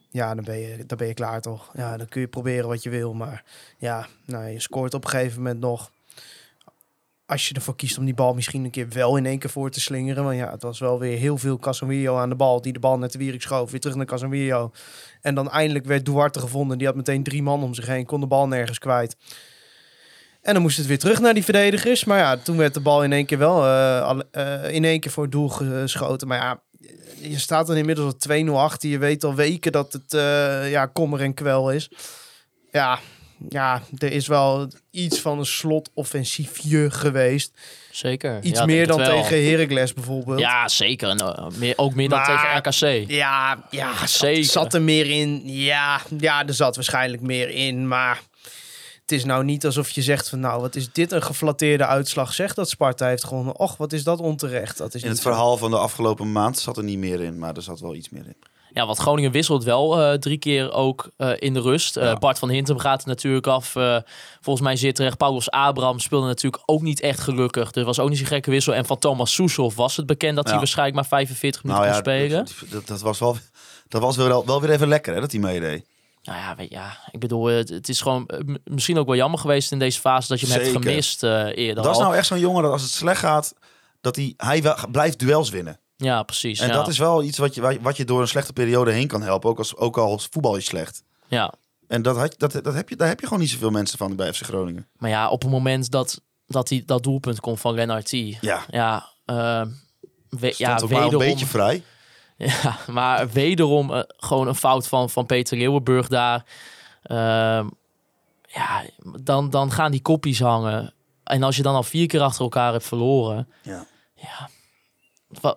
Ja, dan ben, je, dan ben je klaar toch. Ja, dan kun je proberen wat je wil. Maar ja, nou, je scoort op een gegeven moment nog. Als je ervoor kiest om die bal misschien een keer wel in één keer voor te slingeren. Want ja, het was wel weer heel veel Casemiro aan de bal. Die de bal net de wierik schoof. Weer terug naar Casemiro. En dan eindelijk werd Duarte gevonden. Die had meteen drie man om zich heen. Kon de bal nergens kwijt. En dan moest het weer terug naar die verdedigers. Maar ja, toen werd de bal in één keer wel eh, eh, in één keer voor het doel geschoten. Maar ja, je staat dan inmiddels al 2-0 achter. Je weet al weken dat het eh, ja, kommer en kwel is. Ja, ja, er is wel iets van een slotoffensiefje geweest. Zeker. Iets Ja, meer dan wel. tegen Heracles bijvoorbeeld. Ja, zeker. En, meer, ook meer dan tegen RKC. Ja, ja zat, Zeker. zat er meer in. Ja, ja, er zat waarschijnlijk meer in. Maar het is nou niet alsof je zegt van... nou, wat is dit een geflatteerde uitslag. Zeg dat Sparta heeft gewonnen. Och, wat is dat onterecht. Dat is In het zo. verhaal van de afgelopen maand zat er niet meer in, maar er zat wel iets meer in. Ja, want Groningen wisselt wel eh, drie keer ook eh, in de rust. Eh, Ja. Bart van Hintem gaat er natuurlijk af. Volgens mij zit terecht. Paulus Abraham speelde natuurlijk ook niet echt gelukkig. Er was ook niet zo'n gekke wissel. En van Thomas Soeshoff was het bekend dat hij Ja. waarschijnlijk maar 45 minuten Nou ja, kon spelen. dat, dat, dat was wel, dat was wel, wel weer even lekker hè, dat hij meedeed. Nou ja, weet, ja, ik bedoel, het, het is gewoon eh, misschien ook wel jammer geweest in deze fase dat je hem hebt Zeker. gemist eh, eerder. Dat is al. nou echt zo'n jongen dat als het slecht gaat, dat hij, hij wel, blijft duels winnen. Ja, precies. En ja. dat is wel iets wat je, wat je door een slechte periode heen kan helpen, ook, als, ook al voetbal is slecht. ja. En dat, had, dat, dat heb je, daar heb je gewoon niet zoveel mensen van bij FC Groningen. Maar ja, op het moment dat, dat hij dat doelpunt komt van Lennartie. Ja, Ja, we, stond ja ook maar een beetje vrij. Ja, maar wederom eh, gewoon een fout van, van Peter Leeuwenburg daar. Ehm, ja, dan, dan gaan die koppies hangen. En als je dan al vier keer achter elkaar hebt verloren. Ja. Ja,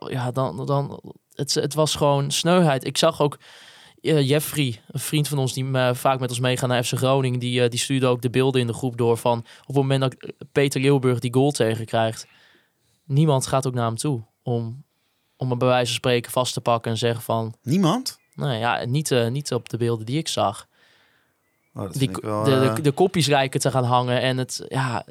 ja dan, dan, het, het was gewoon sneuheid. Ik zag ook eh, Jeffrey, een vriend van ons die eh, vaak met ons meegaat naar FC Groningen. Die, die stuurde ook de beelden in de groep door van... op het moment dat Peter Leeuwenburg die goal tegenkrijgt... niemand gaat ook naar hem toe om, om hem bij wijze van spreken vast te pakken en zeggen van... Niemand? Nou ja, niet, eh, niet op de beelden die ik zag. Oh, dat Die, ik wel, de, eh, de, de kopjes lijken te gaan hangen. En, het, ja,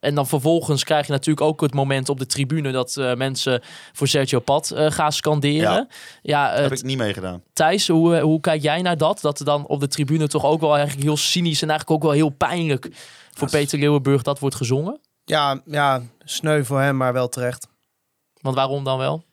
en dan vervolgens krijg je natuurlijk ook het moment op de tribune... dat eh, mensen voor Sergio Pat eh, gaan scanderen. Ja, heb ik niet meegedaan. Thijs, hoe, hoe kijk jij naar dat? Dat er dan op de tribune toch ook wel eigenlijk heel cynisch... en eigenlijk ook wel heel pijnlijk voor Ja, Peter Leeuwenburg dat wordt gezongen. Ja, ja, sneu voor hem, maar wel terecht. Want waarom dan wel?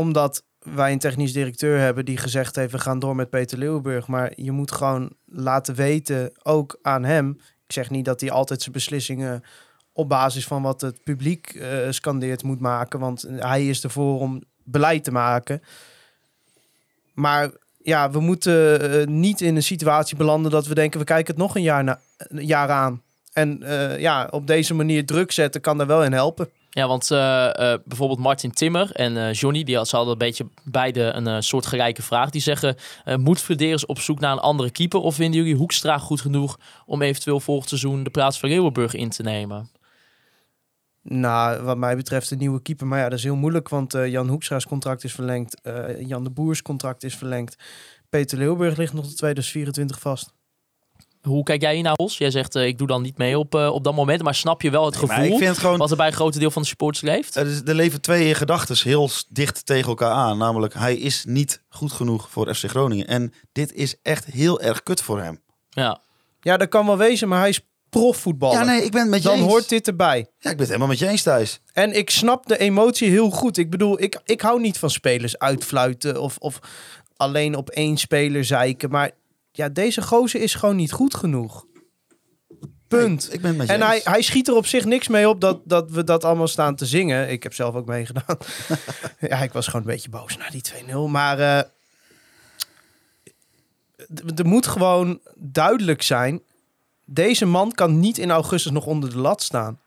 Omdat wij een technisch directeur hebben die gezegd heeft... we gaan door met Peter Leeuwenburg. Maar je moet gewoon laten weten, ook aan hem... ik zeg niet dat hij altijd zijn beslissingen... op basis van wat het publiek eh, scandeert moet maken. Want hij is ervoor om beleid te maken. Maar ja, we moeten eh, niet in een situatie belanden... dat we denken, we kijken het nog een jaar, na, een aan. En eh, ja, op deze manier druk zetten kan daar wel in helpen. Ja, want eh, eh, bijvoorbeeld Martin Timmer en eh, Johnny, die hadden een beetje beide een soort gelijke vraag. Die zeggen, moet Flederis op zoek naar een andere keeper? Of vinden jullie Hoekstra goed genoeg om eventueel volgend seizoen de plaats van Leeuwenburg in te nemen? Nou, wat mij betreft een nieuwe keeper. Maar ja, dat is heel moeilijk, want Jan Hoekstra's contract is verlengd. Jan de Boers contract is verlengd. Peter Leeuwburg ligt nog tot 2024 vast. Hoe kijk jij naar, Os? Jij zegt, eh, ik doe dan niet mee op, eh, op dat moment. Maar snap je wel het Nee, gevoel ik vind het gewoon... wat er bij een groot deel van de supporters leeft? Er, is, er leven twee gedachten heel dicht tegen elkaar aan. Namelijk, hij is niet goed genoeg voor FC Groningen. En dit is echt heel erg kut voor hem. Ja, Ja, dat kan wel wezen, maar hij is profvoetballer. Ja, nee, ik ben het met je Dan eens. hoort dit erbij. Ja, ik ben het helemaal met je eens, Thijs. En ik snap de emotie heel goed. Ik bedoel, ik, ik hou niet van spelers uitfluiten of, of alleen op één speler zeiken. Maar ja, deze gozer is gewoon niet goed genoeg. Punt. Ik ben het met je En hij, hij schiet er op zich niks mee op dat, dat we dat allemaal staan te zingen. Ik heb zelf ook meegedaan. ja, ik was gewoon een beetje boos na die 2-0. Maar d- er moet gewoon duidelijk zijn... deze man kan niet in augustus nog onder de lat staan.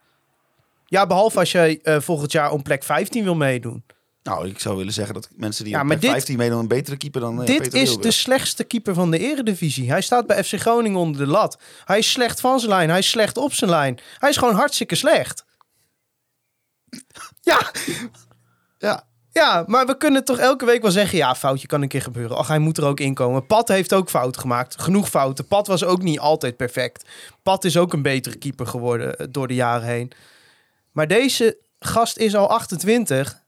Ja, behalve als jij eh, volgend jaar om plek 15 wil meedoen. Nou, ik zou willen zeggen dat mensen die Ja, maar plek dit- 15 meedoen een betere keeper dan eh, Dit Peter is de slechtste keeper van de eredivisie. Hij staat bij FC Groningen onder de lat. Hij is slecht van zijn lijn. Hij is slecht op zijn lijn. Hij is gewoon hartstikke slecht. Ja, Ja, ja, maar we kunnen toch elke week wel zeggen... ja, foutje kan een keer gebeuren. Ach, hij moet er ook in komen. Pat heeft ook fouten gemaakt. Genoeg fouten. Pat was ook niet altijd perfect. Pat is ook een betere keeper geworden eh, door de jaren heen. Maar deze gast is al 28.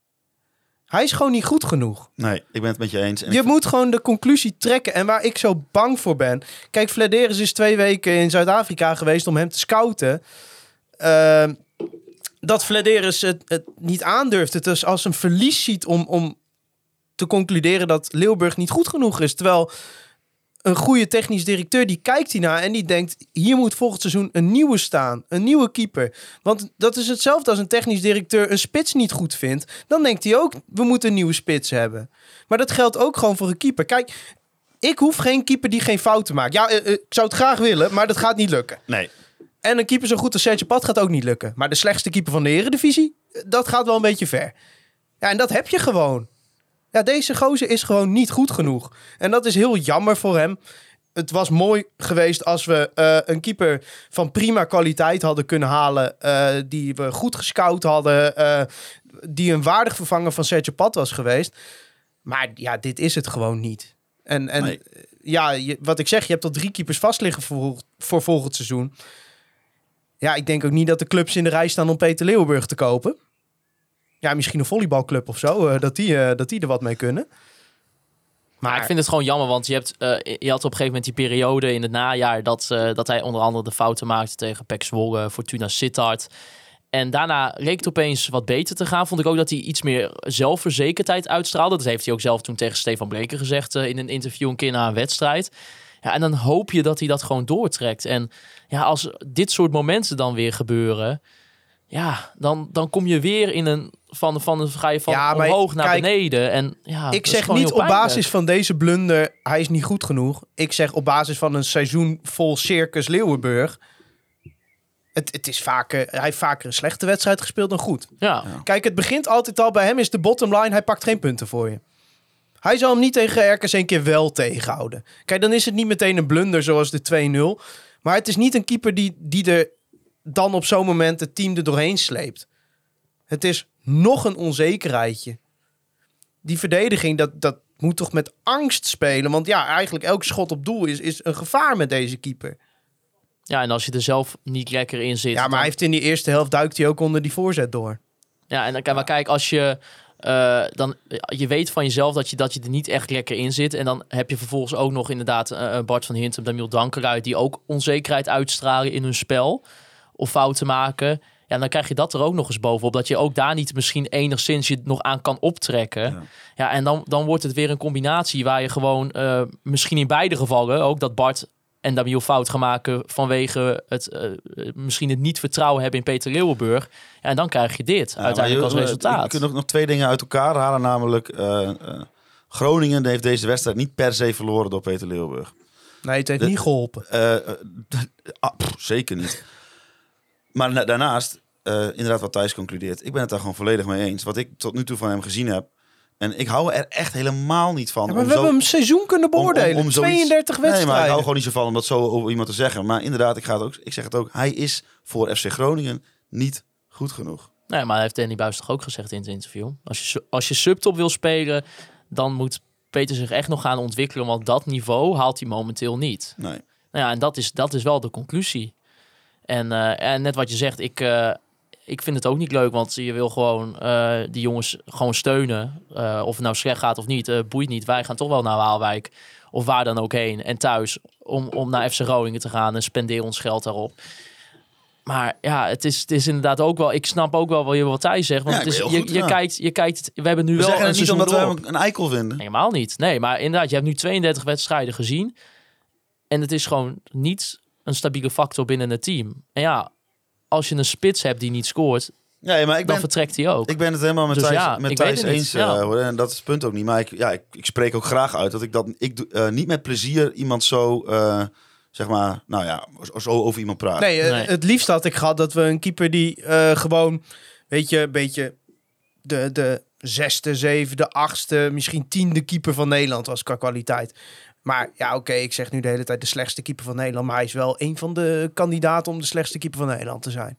Hij is gewoon niet goed genoeg. nee, ik ben het met je eens. En Je moet gewoon de conclusie trekken. En waar ik zo bang voor ben. Kijk, Flederis is twee weken in Zuid-Afrika geweest om hem te scouten. Ehm, dat Flederis het, het niet aandurft. Het dus als een verlies ziet om, om te concluderen dat Leeuwburg niet goed genoeg is. Terwijl een goede technisch directeur die kijkt hiernaar en die denkt: hier moet volgend seizoen een nieuwe staan, een nieuwe keeper. Want dat is hetzelfde als een technisch directeur een spits niet goed vindt. Dan denkt hij ook: we moeten een nieuwe spits hebben. Maar dat geldt ook gewoon voor een keeper. Kijk, ik hoef geen keeper die geen fouten maakt. Ja, eh, eh, ik zou het graag willen, maar dat gaat niet lukken. Nee, En een keeper zo goed als Sergio Pat gaat ook niet lukken. Maar de slechtste keeper van de Eredivisie, eh, dat gaat wel een beetje ver. Ja, en dat heb je gewoon. Ja, deze gozer is gewoon niet goed genoeg. En dat is heel jammer voor hem. Het was mooi geweest als we eh, een keeper van prima kwaliteit hadden kunnen halen. eh, die we goed gescout hadden. eh, die een waardig vervanger van Sergio Pat was geweest. Maar ja, dit is het gewoon niet. En, en Nee. ja, je- wat ik zeg, je hebt al drie keepers vast liggen voor, voor volgend seizoen. Ja, ik denk ook niet dat de clubs in de rij staan om Peter Leeuwenburg te kopen. Ja, misschien een volleybalclub of zo, eh, dat, die, eh, dat die er wat mee kunnen. Maar ik vind het gewoon jammer, want je, hebt, eh, je had op een gegeven moment die periode in het najaar dat, dat hij onder andere de fouten maakte tegen Pek Zwolle, Fortuna Sittard. En daarna leek het opeens wat beter te gaan. Vond ik ook dat hij iets meer zelfverzekerdheid uitstraalde. Dat heeft hij ook zelf toen tegen Stefan Bleker gezegd in een interview een keer na een wedstrijd. Ja, en dan hoop je dat hij dat gewoon doortrekt. En ja, als dit soort momenten dan weer gebeuren, ja, dan, dan kom je weer in een van, van ga je van Ja, omhoog naar kijk, beneden. En ja, ik zeg niet op basis van deze blunder, hij is niet goed genoeg. Ik zeg op basis van een seizoen vol Circus Leeuwenburg. Het, het is vaker, hij heeft vaker een slechte wedstrijd gespeeld dan goed. Ja. Kijk, het begint altijd al bij hem, is de bottom line, hij pakt geen punten voor je. Hij zal hem niet tegen RKC een keer wel tegenhouden. Kijk, dan is het niet meteen een blunder zoals de 2-0. Maar het is niet een keeper die, die er dan op zo'n moment het team er doorheen sleept. Het is nog een onzekerheidje. Die verdediging, dat, dat moet toch met angst spelen. Want ja, eigenlijk elk schot op doel is, is een gevaar met deze keeper. ja, en als je er zelf niet lekker in zit. Ja, maar dan- hij heeft in die eerste helft duikt hij ook onder die voorzet door. Ja, en dan, maar kijk, als je, eh, dan, je weet van jezelf dat je, dat je er niet echt lekker in zit. En dan heb je vervolgens ook nog inderdaad eh, Bart van Hintem, Damiel Dankeruit, die ook onzekerheid uitstralen in hun spel. Of fouten maken. Ja, dan krijg je dat er ook nog eens bovenop. Dat je ook daar niet misschien enigszins je nog aan kan optrekken. Ja, Ja. en dan, dan wordt het weer een combinatie waar je gewoon eh, misschien in beide gevallen ook dat Bart en Damiel fout gaan maken vanwege het eh, misschien het niet vertrouwen hebben in Peter Leeuwenburg. Ja, en dan krijg je dit Ja, uiteindelijk als resultaat. Je kunt nog, nog twee dingen uit elkaar halen. Namelijk, eh, eh, Groningen heeft deze wedstrijd niet per se verloren door Peter Leeuwburg. Nee, het heeft De- niet geholpen. Eh, eh, ah, pff, zeker niet. Maar na- daarnaast, eh, inderdaad wat Thijs concludeert. Ik ben het daar gewoon volledig mee eens. Wat ik tot nu toe van hem gezien heb. En ik hou er echt helemaal niet van. Ja, maar om we zo- hebben hem seizoen kunnen om- om- beoordelen. om zoiets- 32 Nee, wedstrijden. maar ik hou gewoon niet zo van om dat zo over iemand te zeggen. Maar inderdaad, ik, ga het ook, ik zeg het ook. Hij is voor FC Groningen niet goed genoeg. Nee, maar heeft Danny Buis toch ook gezegd in het interview. Als je, als je subtop wil spelen, dan moet Peter zich echt nog gaan ontwikkelen. Want dat niveau haalt hij momenteel niet. Nee. Nou ja, en dat is, dat is wel de conclusie. En, eh, en net wat je zegt, ik, eh, ik vind het ook niet leuk. Want je wil gewoon eh, die jongens gewoon steunen. Of het nou slecht gaat of niet, boeit niet. Wij gaan toch wel naar Waalwijk. Of waar dan ook heen. En thuis om, om naar FC Groningen te gaan en spenderen ons geld daarop. Maar ja, het is, het is inderdaad ook wel. Ik snap ook wel wat Thij zegt. Want Ja, het is, je, goed, je, ja. kijkt, je kijkt. We hebben nu We wel zeggen een het niet omdat we hem een eikel vinden. Helemaal niet. Nee, maar inderdaad, je hebt nu 32 wedstrijden gezien. En het is gewoon niet een stabiele factor binnen het team. En ja, als je een spits hebt die niet scoort, Nee, maar ik dan ben, vertrekt hij ook. ik ben het helemaal met Dus Thijs, ja, met ik Thijs eens. Ja. eh, hoor. En dat is het punt ook niet. Maar ik, ja, ik, ik spreek ook graag uit dat ik dat ik eh, niet met plezier iemand zo, eh, zeg maar, nou ja, zo over iemand praat. Nee, Nee. het liefst had ik gehad dat we een keeper die eh, gewoon, weet je, een beetje de, de zesde, zevende, achtste, misschien tiende keeper van Nederland was qua kwaliteit. Maar ja, oké, ik zeg nu de hele tijd de slechtste keeper van Nederland. Maar hij is wel een van de kandidaten om de slechtste keeper van Nederland te zijn.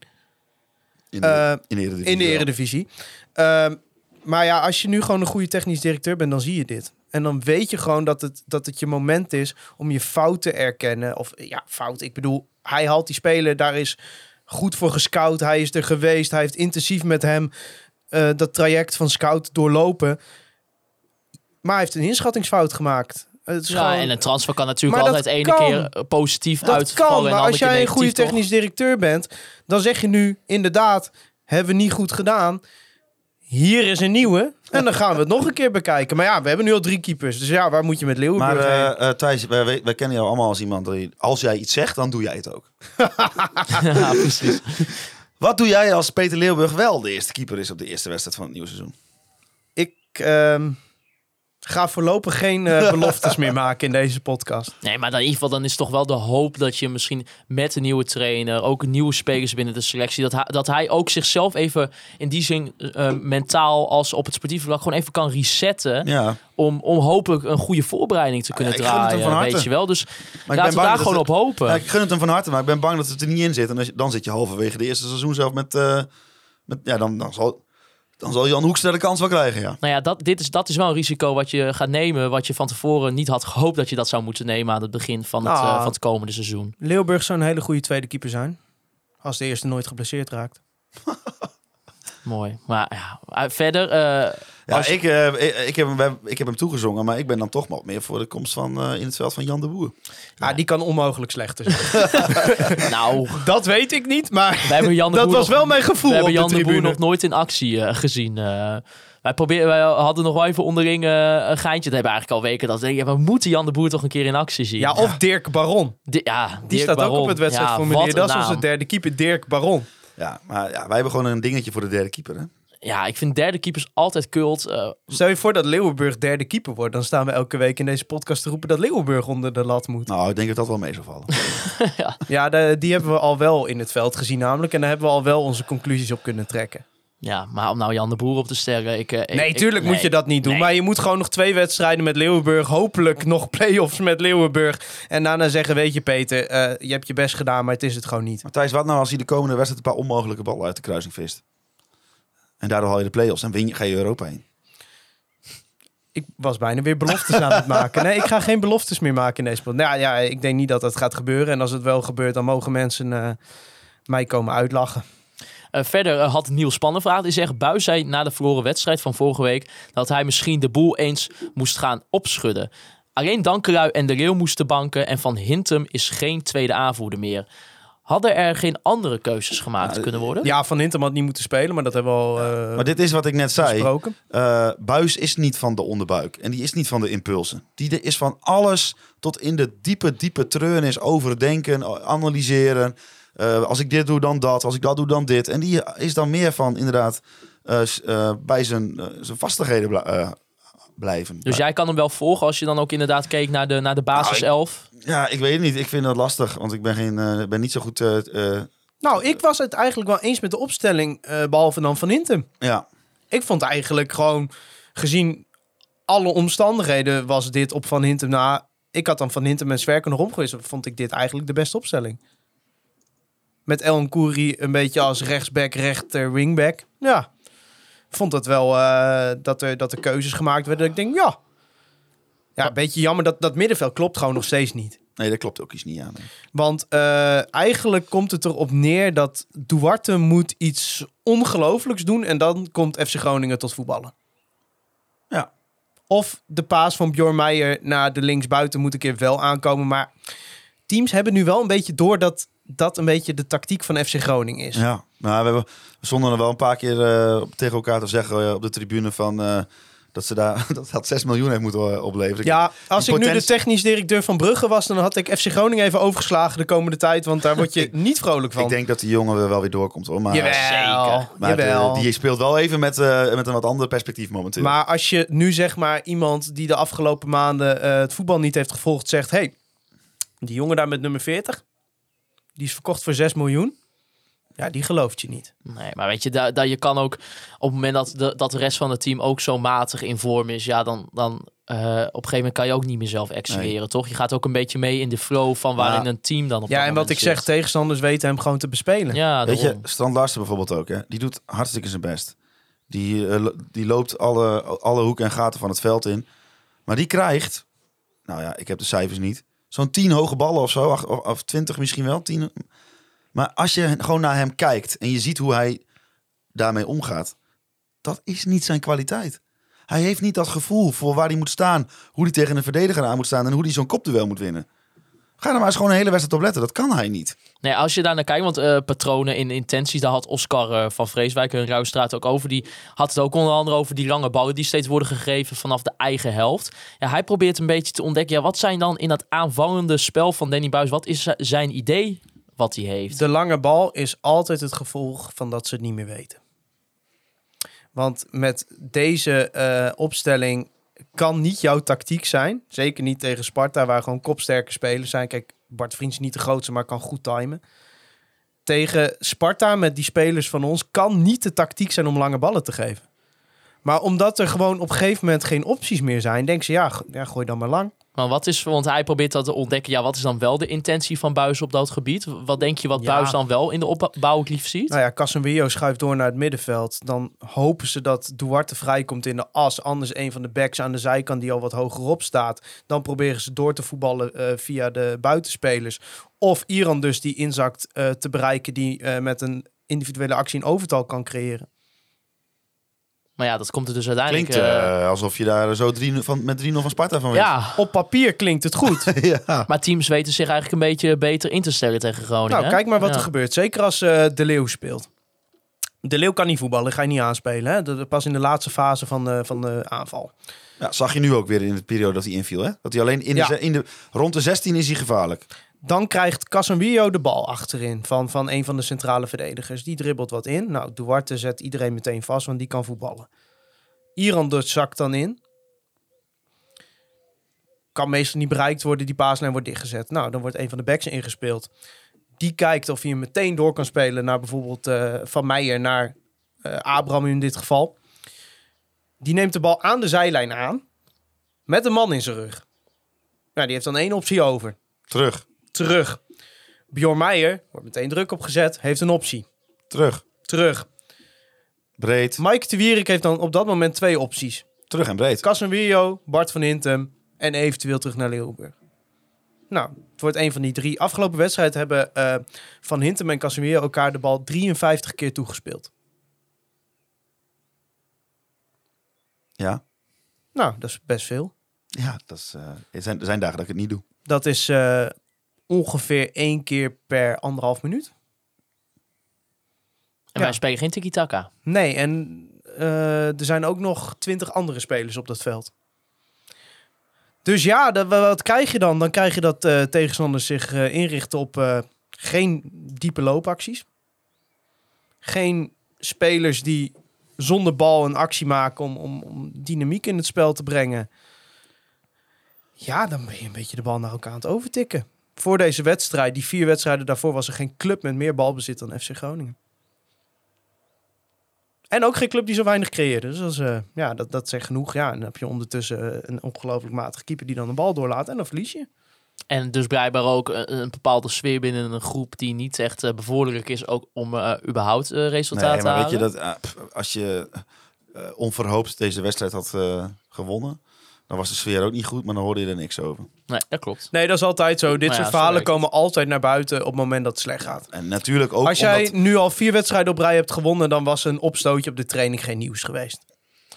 In de, Eh, in de Eredivisie. In de. Eredivisie. Ehm, maar ja, als je nu gewoon een goede technisch directeur bent, dan zie je dit. En dan weet je gewoon dat het, dat het je moment is om je fout te erkennen. Of ja, fout. Ik bedoel, hij haalt die speler, daar is goed voor gescout. Hij is er geweest. Hij heeft intensief met hem eh, dat traject van scout doorlopen. Maar hij heeft een inschattingsfout gemaakt. Het is Ja, gewoon- en een transfer kan natuurlijk Maar altijd ene kan. keer eh, positief dat uitvallen. kan, maar als jij een goede toch? technisch directeur bent, dan zeg je nu inderdaad, hebben we niet goed gedaan. Hier is een nieuwe. En dan gaan we het nog een keer bekijken. Maar ja, we hebben nu al drie keepers. Dus ja, waar moet je met Leeuwenburg Maar heen? eh, eh, Thijs, wij, wij, wij kennen jou allemaal als iemand die... Als jij iets zegt, dan doe jij het ook. ja, precies. Wat doe jij als Peter Leeuwburg wel de eerste keeper is op de eerste wedstrijd van het nieuwe seizoen? Ik ehm, ga voorlopig geen eh, beloftes meer maken in deze podcast. Nee, maar dan in ieder geval dan is toch wel de hoop dat je misschien met een nieuwe trainer, ook nieuwe spelers binnen de selectie, dat hij, dat hij ook zichzelf even in die zin eh, mentaal als op het sportieve vlak gewoon even kan resetten. Ja, Om, om hopelijk een goede voorbereiding te kunnen Ja, ik gun het hem van draaien, harte. weet je wel. Dus maar ik laten we daar gewoon het- op hopen. Ja, ik gun het hem van harte, maar ik ben bang dat het er niet in zit. En als je- dan zit je halverwege de eerste seizoen zelf met... eh, met ja, dan, dan, zal, dan zal Jan Hoekstra de kans wel krijgen, ja. Nou ja, dat, dit is, dat is wel een risico wat je gaat nemen. Wat je van tevoren niet had gehoopt dat je dat zou moeten nemen aan het begin van het, Nou. eh, van het komende seizoen. Leeuwburg zou een hele goede tweede keeper zijn. Als de eerste nooit geblesseerd raakt. Mooi. Maar ja, eh, verder. eh, Ja, als- ik, eh, ik, ik, heb hem, ik heb hem toegezongen, maar ik ben dan toch wel meer voor de komst van, eh, in het veld van Jan de Boer. Ja, die kan onmogelijk slechter zijn. nou, dat weet ik niet, maar we hebben Jan de dat Boer was nog- wel mijn gevoel We hebben op Jan de de Boer nog nooit in actie gezien. wij, proberen, wij hadden nog wel even onderling een geintje. Dat hebben we eigenlijk al weken. Dat we denken, ja, we moeten Jan de Boer toch een keer in actie zien. Ja, of Dirk Baron. Di- ja Die Dirk staat ook Baron. op het wedstrijdformulier. Ja, wat dat is onze derde keeper, Dirk Baron. Ja, maar ja, wij hebben gewoon een dingetje voor de derde keeper, hè? Ja, ik vind derde keepers altijd kult. eh, Stel je voor dat Leeuwenburg derde keeper wordt. Dan staan we elke week in deze podcast te roepen dat Leeuwenburg onder de lat moet. Nou, ik denk dat dat wel mee zou vallen. Ja, de- die hebben we al wel in het veld gezien namelijk. En daar hebben we al wel onze conclusies op kunnen trekken. Ja, maar om nou Jan de Boer op te sterren. Ik, eh, Nee, ik- tuurlijk moet nee. je dat niet doen. Nee. Maar je moet gewoon nog twee wedstrijden met Leeuwenburg. Hopelijk nog play-offs met Leeuwenburg. En daarna zeggen, weet je Peter, eh, je hebt je best gedaan, maar het is het gewoon niet. Maar Thijs, wat nou als hij de komende wedstrijd een paar onmogelijke ballen uit de kruising vist? En daardoor haal je de play-offs en win je, ga je Europa heen. Ik was bijna weer beloftes aan het maken. Nee, ik ga geen beloftes meer maken in deze podcast. Nou ja, ik denk niet dat dat gaat gebeuren. En als het wel gebeurt, dan mogen mensen eh, mij komen uitlachen. Eh, verder eh, had Niels Spannenvraag. Die zegt, Buis zei na de verloren wedstrijd van vorige week... dat hij misschien de boel eens moest gaan opschudden. Alleen Dankerui en de Leeuw moesten banken... en Van Hintem is geen tweede aanvoerder meer. Hadden er geen andere keuzes gemaakt Ja, kunnen worden? Ja, Van Hintem had niet moeten spelen, maar dat hebben we al eh Maar dit is wat ik net zei. Eh, Buis is niet van de onderbuik. En die is niet van de impulsen. Die is van alles tot in de diepe, diepe treurnis overdenken, analyseren. Eh, als ik dit doe, dan dat. Als ik dat doe, dan dit. En die is dan meer van inderdaad eh, eh, bij zijn, zijn vastigheden eh, blijven. Dus jij kan hem wel volgen als je dan ook inderdaad keek naar de, naar de basis Nou, 11. Ja, ik weet het niet. Ik vind dat lastig. Want ik ben, geen, eh, ben niet zo goed... eh, eh, Nou, ik was het eigenlijk wel eens met de opstelling, eh, behalve dan Van Hintem. ja. Ik vond eigenlijk gewoon, gezien alle omstandigheden, was dit op Van Hintem na. Ik had dan Van Hintem en Zwerker nog omgewisseld. Vond ik dit eigenlijk de beste opstelling. Met El Nkouri een beetje als rechtsback, rechter, wingback. Ja, vond het wel eh, dat, er, dat er keuzes gemaakt werden. Dat ik denk, ja. Ja, een beetje jammer dat dat middenveld klopt gewoon nog steeds niet. Nee, dat klopt ook iets niet aan. nee. Want eh, eigenlijk komt het erop neer dat Duarte moet iets ongelooflijks doen en dan komt FC Groningen tot voetballen. Ja. Of de paas van Bjorn Meijer naar de linksbuiten moet een keer wel aankomen. Maar teams hebben nu wel een beetje door dat dat een beetje de tactiek van FC Groningen is. Ja, maar we, hebben, we stonden er wel een paar keer eh, tegen elkaar te zeggen eh, op de tribune van... eh, dat ze daar dat dat 6 miljoen heeft moeten opleveren. Ja, als ik nu de technisch directeur van Brugge was, dan had ik FC Groningen even overgeslagen de komende tijd. Want daar word je niet vrolijk van. Ik denk dat die jongen er wel weer doorkomt hoor. Maar, Jawel, Zeker. maar jawel. de- die speelt wel even met, eh, met een wat ander perspectief momenteel. Maar als je nu zeg maar iemand die de afgelopen maanden eh, het voetbal niet heeft gevolgd zegt... hey, die jongen daar met nummer 40, die is verkocht voor 6 miljoen. Ja, die gelooft je niet. Nee, maar weet je, dat, dat je kan ook op het moment dat de, dat de rest van het team ook zo matig in vorm is, ja, dan, dan eh, op een gegeven moment kan je ook niet meer zelf excelleren, toch? Je gaat ook een beetje mee in de flow van waarin Ja. een team dan op Ja, dat en wat ik zeg, tegenstanders weten hem gewoon te bespelen. Ja, Weet je. Strand Larsen bijvoorbeeld ook, hè? die doet hartstikke zijn best. Die, eh, die loopt alle, alle hoeken en gaten van het veld in. Maar die krijgt, nou ja, ik heb de cijfers niet, zo'n 10 hoge ballen of zo, of, 20 misschien wel. 10. Maar als je gewoon naar hem kijkt en je ziet hoe hij daarmee omgaat, dat is niet zijn kwaliteit. Hij heeft niet dat gevoel voor waar hij moet staan, hoe hij tegen een verdediger aan moet staan en hoe hij zo'n kopduel moet winnen. Ga er maar eens gewoon een hele wedstrijd op letten. Dat kan hij niet. Nee, als je daar naar kijkt, want eh, patronen in intenties, daar had Oscar eh, van Vreeswijk en Ruistraat ook over. Die had het ook onder andere over die lange ballen die steeds worden gegeven vanaf de eigen helft. Ja, hij probeert een beetje te ontdekken, ja, wat zijn dan in dat aanvallende spel van Danny Buis, wat is zi- zijn idee wat hij heeft? De lange bal is altijd het gevolg van dat ze het niet meer weten. Want met deze eh, opstelling kan niet jouw tactiek zijn. Zeker niet tegen Sparta, waar gewoon kopsterke spelers zijn. Kijk, Bart Vriends is niet de grootste, maar kan goed timen. Tegen Sparta met die spelers van ons kan niet de tactiek zijn om lange ballen te geven. Maar omdat er gewoon op een gegeven moment geen opties meer zijn, denken ze ja, ja gooi dan maar lang. Maar wat is, want hij probeert dat te ontdekken, ja, wat is dan wel de intentie van Buis op dat gebied? Wat denk je wat Ja. Buis dan wel in de opbouw het liefst ziet? Nou ja, Casemiro schuift door naar het middenveld. Dan hopen ze dat Duarte vrijkomt in de as. Anders een van de backs aan de zijkant die al wat hogerop staat. Dan proberen ze door te voetballen eh, via de buitenspelers. Of Iran dus die inzakt eh, te bereiken die eh, met een individuele actie een overtal kan creëren. Maar ja, dat komt er dus uiteindelijk... Klinkt eh, eh, alsof je daar zo drie, van, met 3-0 van Sparta van wint. ja, Op papier klinkt het goed. ja. maar teams weten zich eigenlijk een beetje beter in te stellen tegen Groningen. nou, hè? kijk maar wat Ja. er gebeurt. Zeker als eh, De Leeuw speelt. De Leeuw kan niet voetballen, ga je niet aanspelen. Hè? Dat- Pas in de laatste fase van de, van de aanval. Ja, zag je nu ook weer in de periode dat hij inviel. Hè? Dat hij alleen in de, Ja. in de, rond de 16 is hij gevaarlijk. Dan krijgt Casemiro de bal achterin van, van een van de centrale verdedigers. Die dribbelt wat in. Nou, Duarte zet iedereen meteen vast, want die kan voetballen. Iran dus zakt dan in. Kan meestal niet bereikt worden, die paaslijn wordt dichtgezet. Nou, dan wordt een van de backs ingespeeld. Die kijkt of hij hem meteen door kan spelen naar bijvoorbeeld eh, Van Meijer, naar eh, Abraham in dit geval. Die neemt de bal aan de zijlijn aan, met een man in zijn rug. Nou, die heeft dan één optie over Terug, terug. Bjorn Meijer wordt meteen druk opgezet, heeft een optie. terug, Terug. breed, Mike de Wierik heeft dan op dat moment twee opties. terug en breed. Casemiro, Bart van Hintem en eventueel terug naar Leeuwenburg. Nou, het wordt een van die drie. Afgelopen wedstrijd hebben eh, Van Hintem en Casemiro elkaar de bal 53 keer toegespeeld. Ja, Nou, dat is best veel. ja dat is, eh, er, zijn, er zijn dagen dat ik het niet doe. Dat is eh, ongeveer één keer per anderhalf minuut. En Ja. wij spelen geen tiki-taka. Nee, en eh, er zijn ook nog twintig andere spelers op dat veld. Dus ja, dat, wat krijg je dan? Dan krijg je dat eh, tegenstanders zich eh, inrichten op geen diepe loopacties. Geen spelers die zonder bal een actie maken om, om, om dynamiek in het spel te brengen. Ja, dan ben je een beetje de bal naar elkaar aan het overtikken. Voor deze wedstrijd, die vier wedstrijden daarvoor, was er geen club met meer balbezit dan FC Groningen. En ook geen club die zo weinig creëerde. Dus dat, is, eh, ja, dat, dat zegt genoeg. Ja, en dan heb je ondertussen eh, een ongelooflijk matige keeper die dan de bal doorlaat. En dan verlies je. En dus blijkbaar ook een, een bepaalde sfeer binnen een groep die niet echt eh, bevorderlijk is ook om eh, überhaupt eh, resultaten Nee, te maar halen. weet je dat eh, pff, als je eh, onverhoopt deze wedstrijd had eh, gewonnen, dan was de sfeer ook niet goed, maar dan hoorde je er niks over. Nee, dat klopt. Nee, dat is altijd zo. Dit Nou ja, soort verhalen komen altijd naar buiten op het moment dat het slecht gaat. En natuurlijk ook Als jij omdat... nu al vier wedstrijden op rij hebt gewonnen, dan was een opstootje op de training geen nieuws geweest.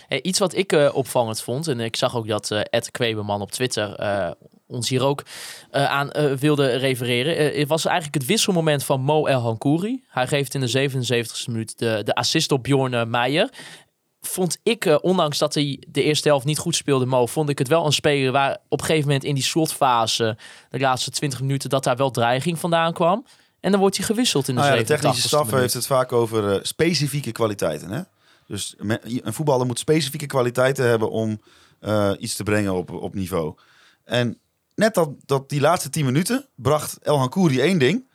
Hey, iets wat ik eh, opvallend vond, en ik zag ook dat eh Ed Kwebeman op Twitter eh, ons hier ook eh, aan wilde refereren. Eh, het was eigenlijk het wisselmoment van Mo El Hankouri. Hij geeft in de 77e minuut de, de assist op Bjorn Meijer. Vond ik, eh, ondanks dat hij de eerste helft niet goed speelde, Mo, vond ik het wel een speler waar op een gegeven moment in die slotfase, de laatste 20 minuten, dat daar wel dreiging vandaan kwam. En dan wordt hij gewisseld in de Nou ja, de 87e technische staf heeft het vaak over eh, specifieke kwaliteiten. Hè? Dus een voetballer moet specifieke kwaliteiten hebben om eh, iets te brengen op, op niveau. En net dat, dat die laatste 10 minuten bracht El Hankouri één ding.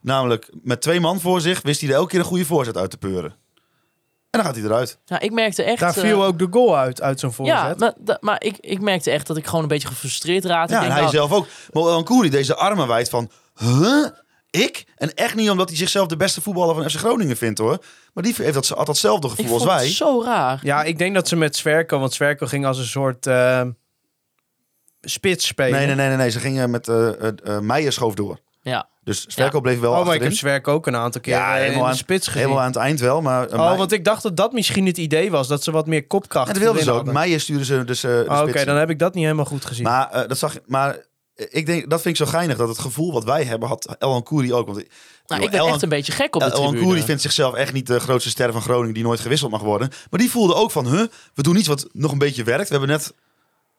Namelijk, met twee man voor zich wist hij er elke keer een goede voorzet uit te peuren. En dan gaat hij eruit. Nou, ik merkte echt... Daar eh, viel ook de goal uit, uit zo'n voorzet. Ja, maar, da- maar ik, ik merkte echt dat ik gewoon een beetje gefrustreerd raakte. Ja, ik en hij nou, zelf ook. Maar Ankouri deze armen wijd van... Huh? Ik? En echt niet omdat hij zichzelf de beste voetballer van FC Groningen vindt hoor. Maar die heeft dat, had datzelfde ik gevoel vond als het wij. zo raar. Ja, ik denk dat ze met Zwerko, want Zwerko ging als een soort eh, spits spelen. Nee, nee, nee, nee, nee. Ze gingen met eh eh, eh, Meijer schoof door. Ja. Dus Zwerko bleef wel Oh, maar ik heb Zwerko ook een aantal keer Ja, eh, in helemaal de aan- spits gezien. Helemaal aan het eind wel, maar... eh, Oh, Meijer- want ik dacht dat dat misschien het idee was, dat ze wat meer kopkracht En dat wilden ze ook. Meijer stuurde ze dus eh, de Oh, Oké, dan heb ik dat niet helemaal goed gezien. Maar eh, dat zag je- maar ik denk dat vind ik zo geinig dat het gevoel wat wij hebben had El Koeri ook. Want Nou, joh, ik ben El- echt een beetje gek op de El tribune. Koeri vindt zichzelf echt niet de grootste ster van Groningen die nooit gewisseld mag worden. Maar die voelde ook van, huh, we doen iets wat nog een beetje werkt. We hebben net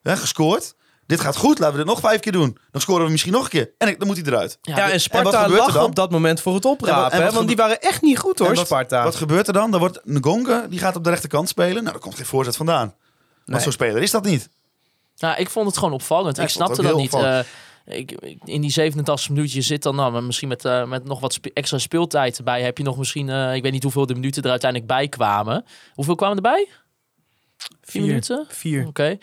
hè, gescoord. Dit gaat goed, laten we dit nog vijf keer doen. Dan scoren we misschien nog een keer. En ik- dan moet hij eruit. Ja, en Sparta lag dan? op dat moment voor het En oprapen. en hè, want die waren echt niet goed hoor, wat, Sparta. Wat gebeurt er dan? Dan wordt Ngonga, die gaat op de rechterkant spelen. Nou, er komt geen voorzet vandaan. Want Nee. zo'n speler is dat niet. Nou, ik vond het gewoon opvallend. Ja, ik snapte dat niet. Eh, ik, ik- in die 87 minuten, je zit dan nou, maar misschien met, eh, met nog wat spe- extra speeltijd erbij. Heb je nog misschien, eh, ik weet niet hoeveel de minuten er uiteindelijk bij kwamen. Hoeveel kwamen erbij? Vier minuten? Vier. Oké. Nou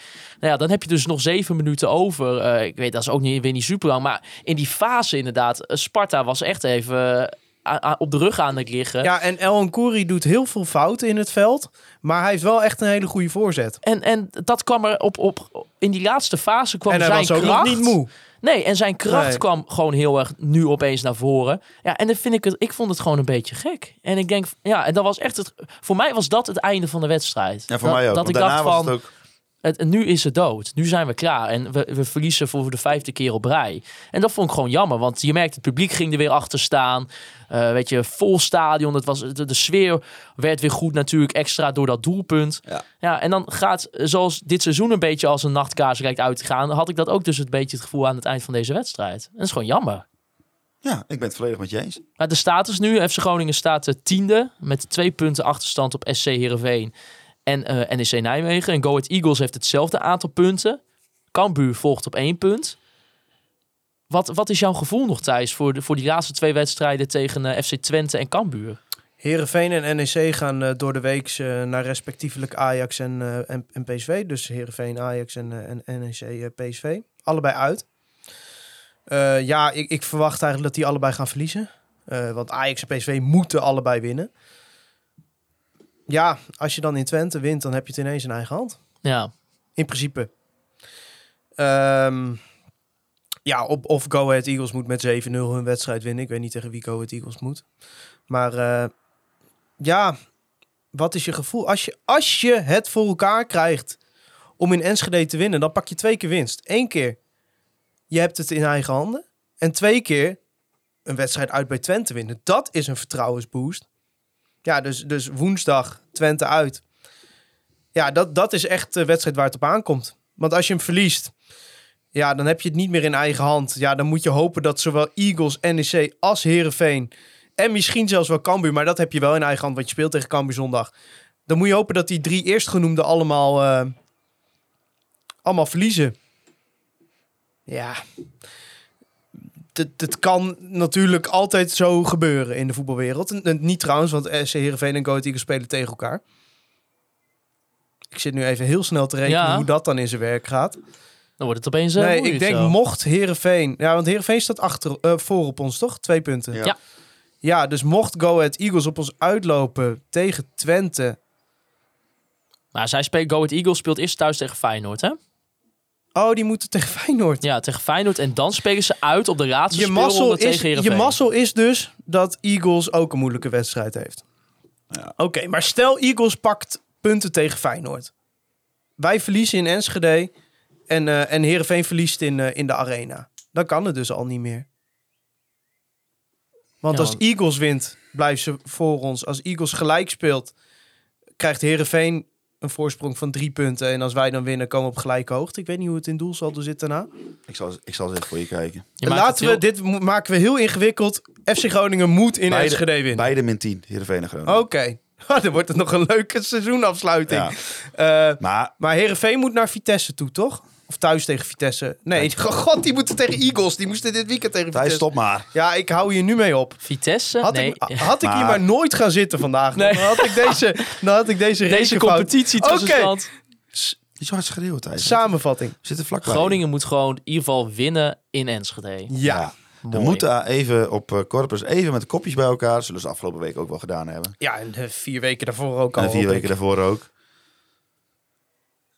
ja, dan heb je dus nog zeven minuten over. Eh, ik weet, dat is ook niet, weer niet super lang. Maar in die fase inderdaad, eh, Sparta was echt even eh, a- a- op de rug aan het liggen. Ja, en El Nkouri doet heel veel fouten in het veld. Maar hij heeft wel echt een hele goede voorzet. En, en dat kwam er op, op, in die laatste fase kwam en hij zijn was ook kracht. nog niet moe. Nee, en zijn kracht Nee. kwam gewoon heel erg nu opeens naar voren. Ja, en dan vind ik het, ik vond het gewoon een beetje gek. En ik denk, ja, en dat was echt het, voor mij was dat het einde van de wedstrijd. Ja, voor dat, mij ook. Dat ik dacht van, het ook... het, nu is het dood. Nu zijn we klaar. En we, we verliezen voor de vijfde keer op rij. En dat vond ik gewoon jammer. Want je merkt, het publiek ging er weer achter staan. Eh, weet je, vol stadion. Het was, de, de sfeer werd weer goed natuurlijk. Extra door dat doelpunt. Ja. ja, en dan gaat, eh, zoals dit seizoen een beetje als een nachtkaars lijkt uit te gaan. Had ik dat ook dus een beetje het gevoel aan het eind van deze wedstrijd. En dat is gewoon jammer. Ja, ik ben het volledig met je eens. Maar de status nu, FC Groningen staat eh, tiende met twee punten achterstand op SC Heerenveen en NEC Nijmegen. En Go Ahead Eagles heeft hetzelfde aantal punten. Cambuur volgt op één punt. Wat, wat is jouw gevoel nog, Thijs, voor, de, voor die laatste twee wedstrijden tegen eh, FC Twente en Cambuur? Herenveen en NEC gaan eh, door de week eh, naar respectievelijk Ajax en, en, en PSV. Dus Herenveen, Ajax en, en NEC, PSV. Allebei uit. Ja, ik, ik verwacht eigenlijk dat die allebei gaan verliezen. Want Ajax en PSV moeten allebei winnen. Ja, als je dan in Twente wint, dan heb je het ineens in eigen hand. Ja, In principe. Ehm, ja, op, of Go Ahead Eagles moet met 7-0 hun wedstrijd winnen. Ik weet niet tegen wie Go Ahead Eagles moet. Maar eh, ja, wat is je gevoel? Als je, als je het voor elkaar krijgt om in Enschede te winnen, dan pak je twee keer winst. Eén keer, je hebt het in eigen handen. En twee keer een wedstrijd uit bij Twente winnen. Dat is een vertrouwensboost. Ja, dus, dus woensdag Twente uit. Ja, dat, dat is echt de wedstrijd waar het op aankomt. Want als je hem verliest, ja, dan heb je het niet meer in eigen hand. Ja, dan moet je hopen dat zowel Eagles, NEC als Herenveen en misschien zelfs wel Cambuur, maar dat heb je wel in eigen hand, want je speelt tegen Cambuur zondag. Dan moet je hopen dat die drie eerstgenoemden allemaal, eh, allemaal verliezen. Ja, het kan natuurlijk altijd zo gebeuren in de voetbalwereld. En, en niet trouwens, want SC Heerenveen en Go Eagles spelen tegen elkaar. Ik zit nu even heel snel te rekenen Ja. hoe dat dan in zijn werk gaat. Dan wordt het opeens uh, nee, ik denk mocht Heerenveen... Ja, want Heerenveen staat achter, eh, voor op ons, toch? Twee punten. Ja. Ja. Ja, dus mocht Go Ahead Eagles op ons uitlopen tegen Twente... Maar zij speelt, Go Ahead Eagles speelt eerst thuis tegen Feyenoord, hè? Oh, die moeten tegen Feyenoord. Ja, tegen Feyenoord. En dan spelen ze uit op de laatste je, speelronde is, tegen Heerenveen. je mazzel is dus dat Eagles ook een moeilijke wedstrijd heeft. Ja. Oké, maar stel Eagles pakt punten tegen Feyenoord. Wij verliezen in Enschede en, eh en Heerenveen verliest in, eh, in de arena. Dan kan het dus al niet meer. Want Ja, als Eagles wint, blijft ze voor ons. Als Eagles gelijk speelt, krijgt Heerenveen een voorsprong van drie punten. En als wij dan winnen, komen we op gelijke hoogte. Ik weet niet hoe het in doelsaldo zit daarna. Ik zal, ik zal eens even voor je kijken. Je Laten we, heel- dit maken we heel ingewikkeld. FC Groningen moet in Beide- winnen. Beide min 10, Heerenveen en Groningen. Oké. dan wordt het nog een leuke seizoenafsluiting. Ja. Eh, Maar maar Herenveen moet naar Vitesse toe, toch? Of thuis tegen Vitesse. Nee, god, die moeten tegen Eagles. Die moesten dit weekend tegen Thijs, Vitesse. stop maar. Ja, ik hou hier nu mee op. Vitesse? Had, nee. ik, had ik hier Maar- nooit gaan zitten vandaag, Nee. dan had ik deze, dan had ik deze, Deze competitie tussenstand. Die zo hard. Samenvatting. We zitten vlakbij. Groningen moet gewoon in ieder geval winnen in Enschede. Ja. We Mooi. moeten even op eh, Corpus even met de kopjes bij elkaar. Zullen ze afgelopen week ook wel gedaan hebben. Ja, en de vier weken daarvoor ook al. En de vier weken ik. daarvoor ook.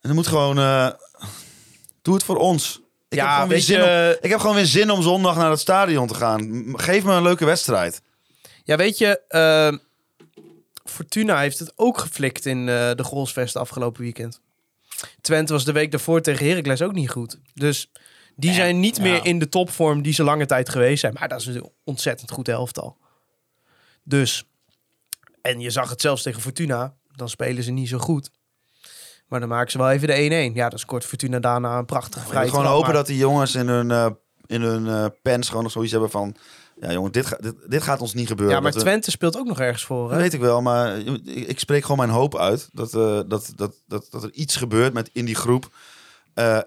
En dan moet gewoon... eh, doe het voor ons. Ik, heb Ja, weet zin om, je, ik heb gewoon weer zin om zondag naar het stadion te gaan. Geef me een leuke wedstrijd. ja, weet je, eh, Fortuna heeft het ook geflikt in eh, de Golsvest afgelopen weekend. Twente was de week daarvoor tegen Heracles ook niet goed. Dus die zijn niet ja. meer in de topvorm die ze lange tijd geweest zijn. Maar dat is een ontzettend goed elftal. Dus, en je zag het zelfs tegen Fortuna. Dan spelen ze niet zo goed. Maar dan maken ze wel even de 1-1. Ja, dan scoort Fortuna daarna een prachtige Ik gewoon hopen maar- dat die jongens in hun, eh, in hun eh, pens gewoon nog zoiets hebben van... Ja jongen, dit, ga- dit, dit gaat ons niet gebeuren. Ja, maar Dat we- Twente speelt ook nog ergens voor. Dat weet ik wel, maar ik, ik spreek gewoon mijn hoop uit. Dat, eh, dat, dat, dat, dat er iets gebeurt met, in die groep.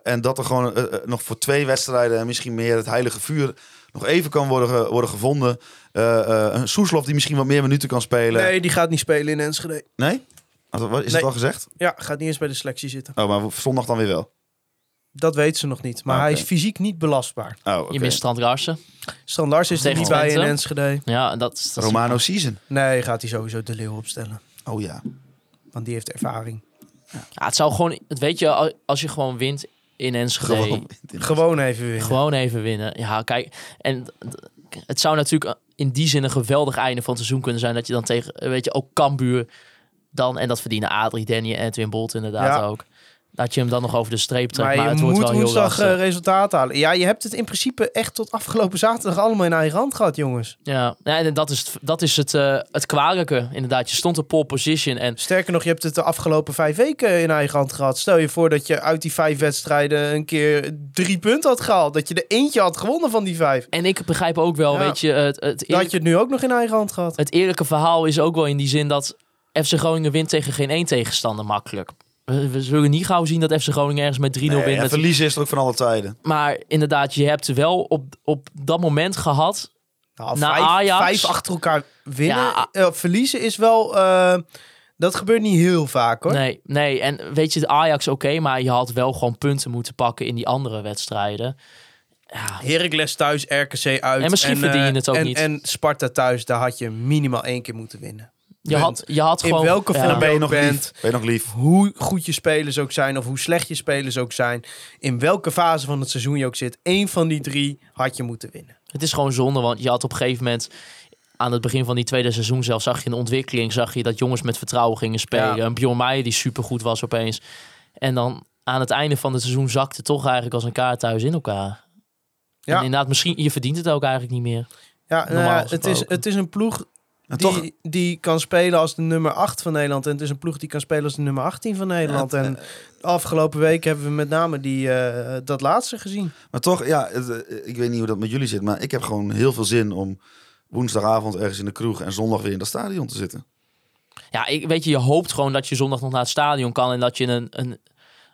En dat er gewoon nog voor twee wedstrijden en misschien meer het heilige vuur nog even kan worden, worden gevonden. Een Soeslof die misschien wat meer minuten kan spelen. Nee, die gaat niet spelen in Enschede. Nee? Is Nee. het al gezegd? Ja, gaat niet eens bij de selectie zitten. Oh, maar zondag dan weer wel. Dat weet ze nog niet. Maar Ah, hij is fysiek niet belastbaar. Oh. Je mist Strand Larsen. Standaard is er niet bij in. Enschede. Ja, en dat, is- dat is- Romano Season. Nee, gaat hij sowieso de Leeuw opstellen. Oh ja. Want die heeft ervaring. Ja, het zou gewoon, het weet je, al- als je gewoon wint in Enschede, Gewoon. Gewoon even winnen. gewoon even winnen. Ja, kijk, en het zou natuurlijk in die zin een geweldig einde van het seizoen kunnen zijn dat je dan tegen, weet je, ook Cambuur dan, en dat verdienen Adrie, Danny en Edwin Bolt inderdaad Ja. ook. Dat je hem dan nog over de streep trekt, Maar het wordt wel heel lastig. eh, resultaat halen. Ja, je hebt het in principe echt tot afgelopen zaterdag allemaal in eigen hand gehad, jongens. Ja, ja en dat is het, dat is het, eh, het kwalijke. Inderdaad, je stond op pole position en Sterker nog, je hebt het de afgelopen vijf weken in eigen hand gehad. Stel je voor dat je uit die vijf wedstrijden een keer drie punten had gehaald. Dat je er eentje had gewonnen van die vijf. En ik begrijp ook wel, Ja. weet je, het, het, eerlijk- je het nu ook nog in eigen hand gehad. het eerlijke verhaal is ook wel in die zin dat FC Groningen wint tegen geen één tegenstander makkelijk. We, we zullen niet gauw zien dat FC Groningen ergens met 3-0 Nee, wint. Met, verliezen is er ook van alle tijden. maar inderdaad, je hebt wel op, op dat moment gehad. Nou, Na vijf, Ajax- vijf achter elkaar winnen, Ja. eh, verliezen is wel... eh, dat gebeurt niet heel vaak, hoor. Nee, nee, en weet je, de Ajax oké, maar je had wel gewoon punten moeten pakken in die andere wedstrijden. Ja, Heracles thuis, RKC uit. En misschien verdien je eh, het ook en, niet. En Sparta thuis, daar had je minimaal één keer moeten winnen. Je had, je had In gewoon... welke ja. vorm ben je nog bent- lief. Ben je nog lief. Hoe goed je spelers ook zijn of hoe slecht je spelers ook zijn. In welke fase van het seizoen je ook zit. één van die drie had je moeten winnen. Het is gewoon zonde, want je had op een gegeven moment... Aan het begin van die tweede seizoen zelf zag je een ontwikkeling. Zag je dat jongens met vertrouwen gingen spelen. Ja. Een Bjorn Meijer die supergoed was opeens. En dan aan het einde van het seizoen zakte toch eigenlijk als een kaart thuis in elkaar. Ja. En inderdaad, misschien, je verdient het ook eigenlijk niet meer. Ja, nou ja, het, is, het is een ploeg die, toch, die kan spelen als de nummer 8 van Nederland. En het is een ploeg die kan spelen als de nummer 18 van Nederland. Ja, het- en de afgelopen week hebben we met name die, eh, dat laatste gezien. Maar toch, ja, het, eh, ik weet niet hoe dat met jullie zit, maar ik heb gewoon heel veel zin om woensdagavond ergens in de kroeg en zondag weer in dat stadion te zitten. Ja, ik, weet je, je hoopt gewoon dat je zondag nog naar het stadion kan. En dat je een, een, in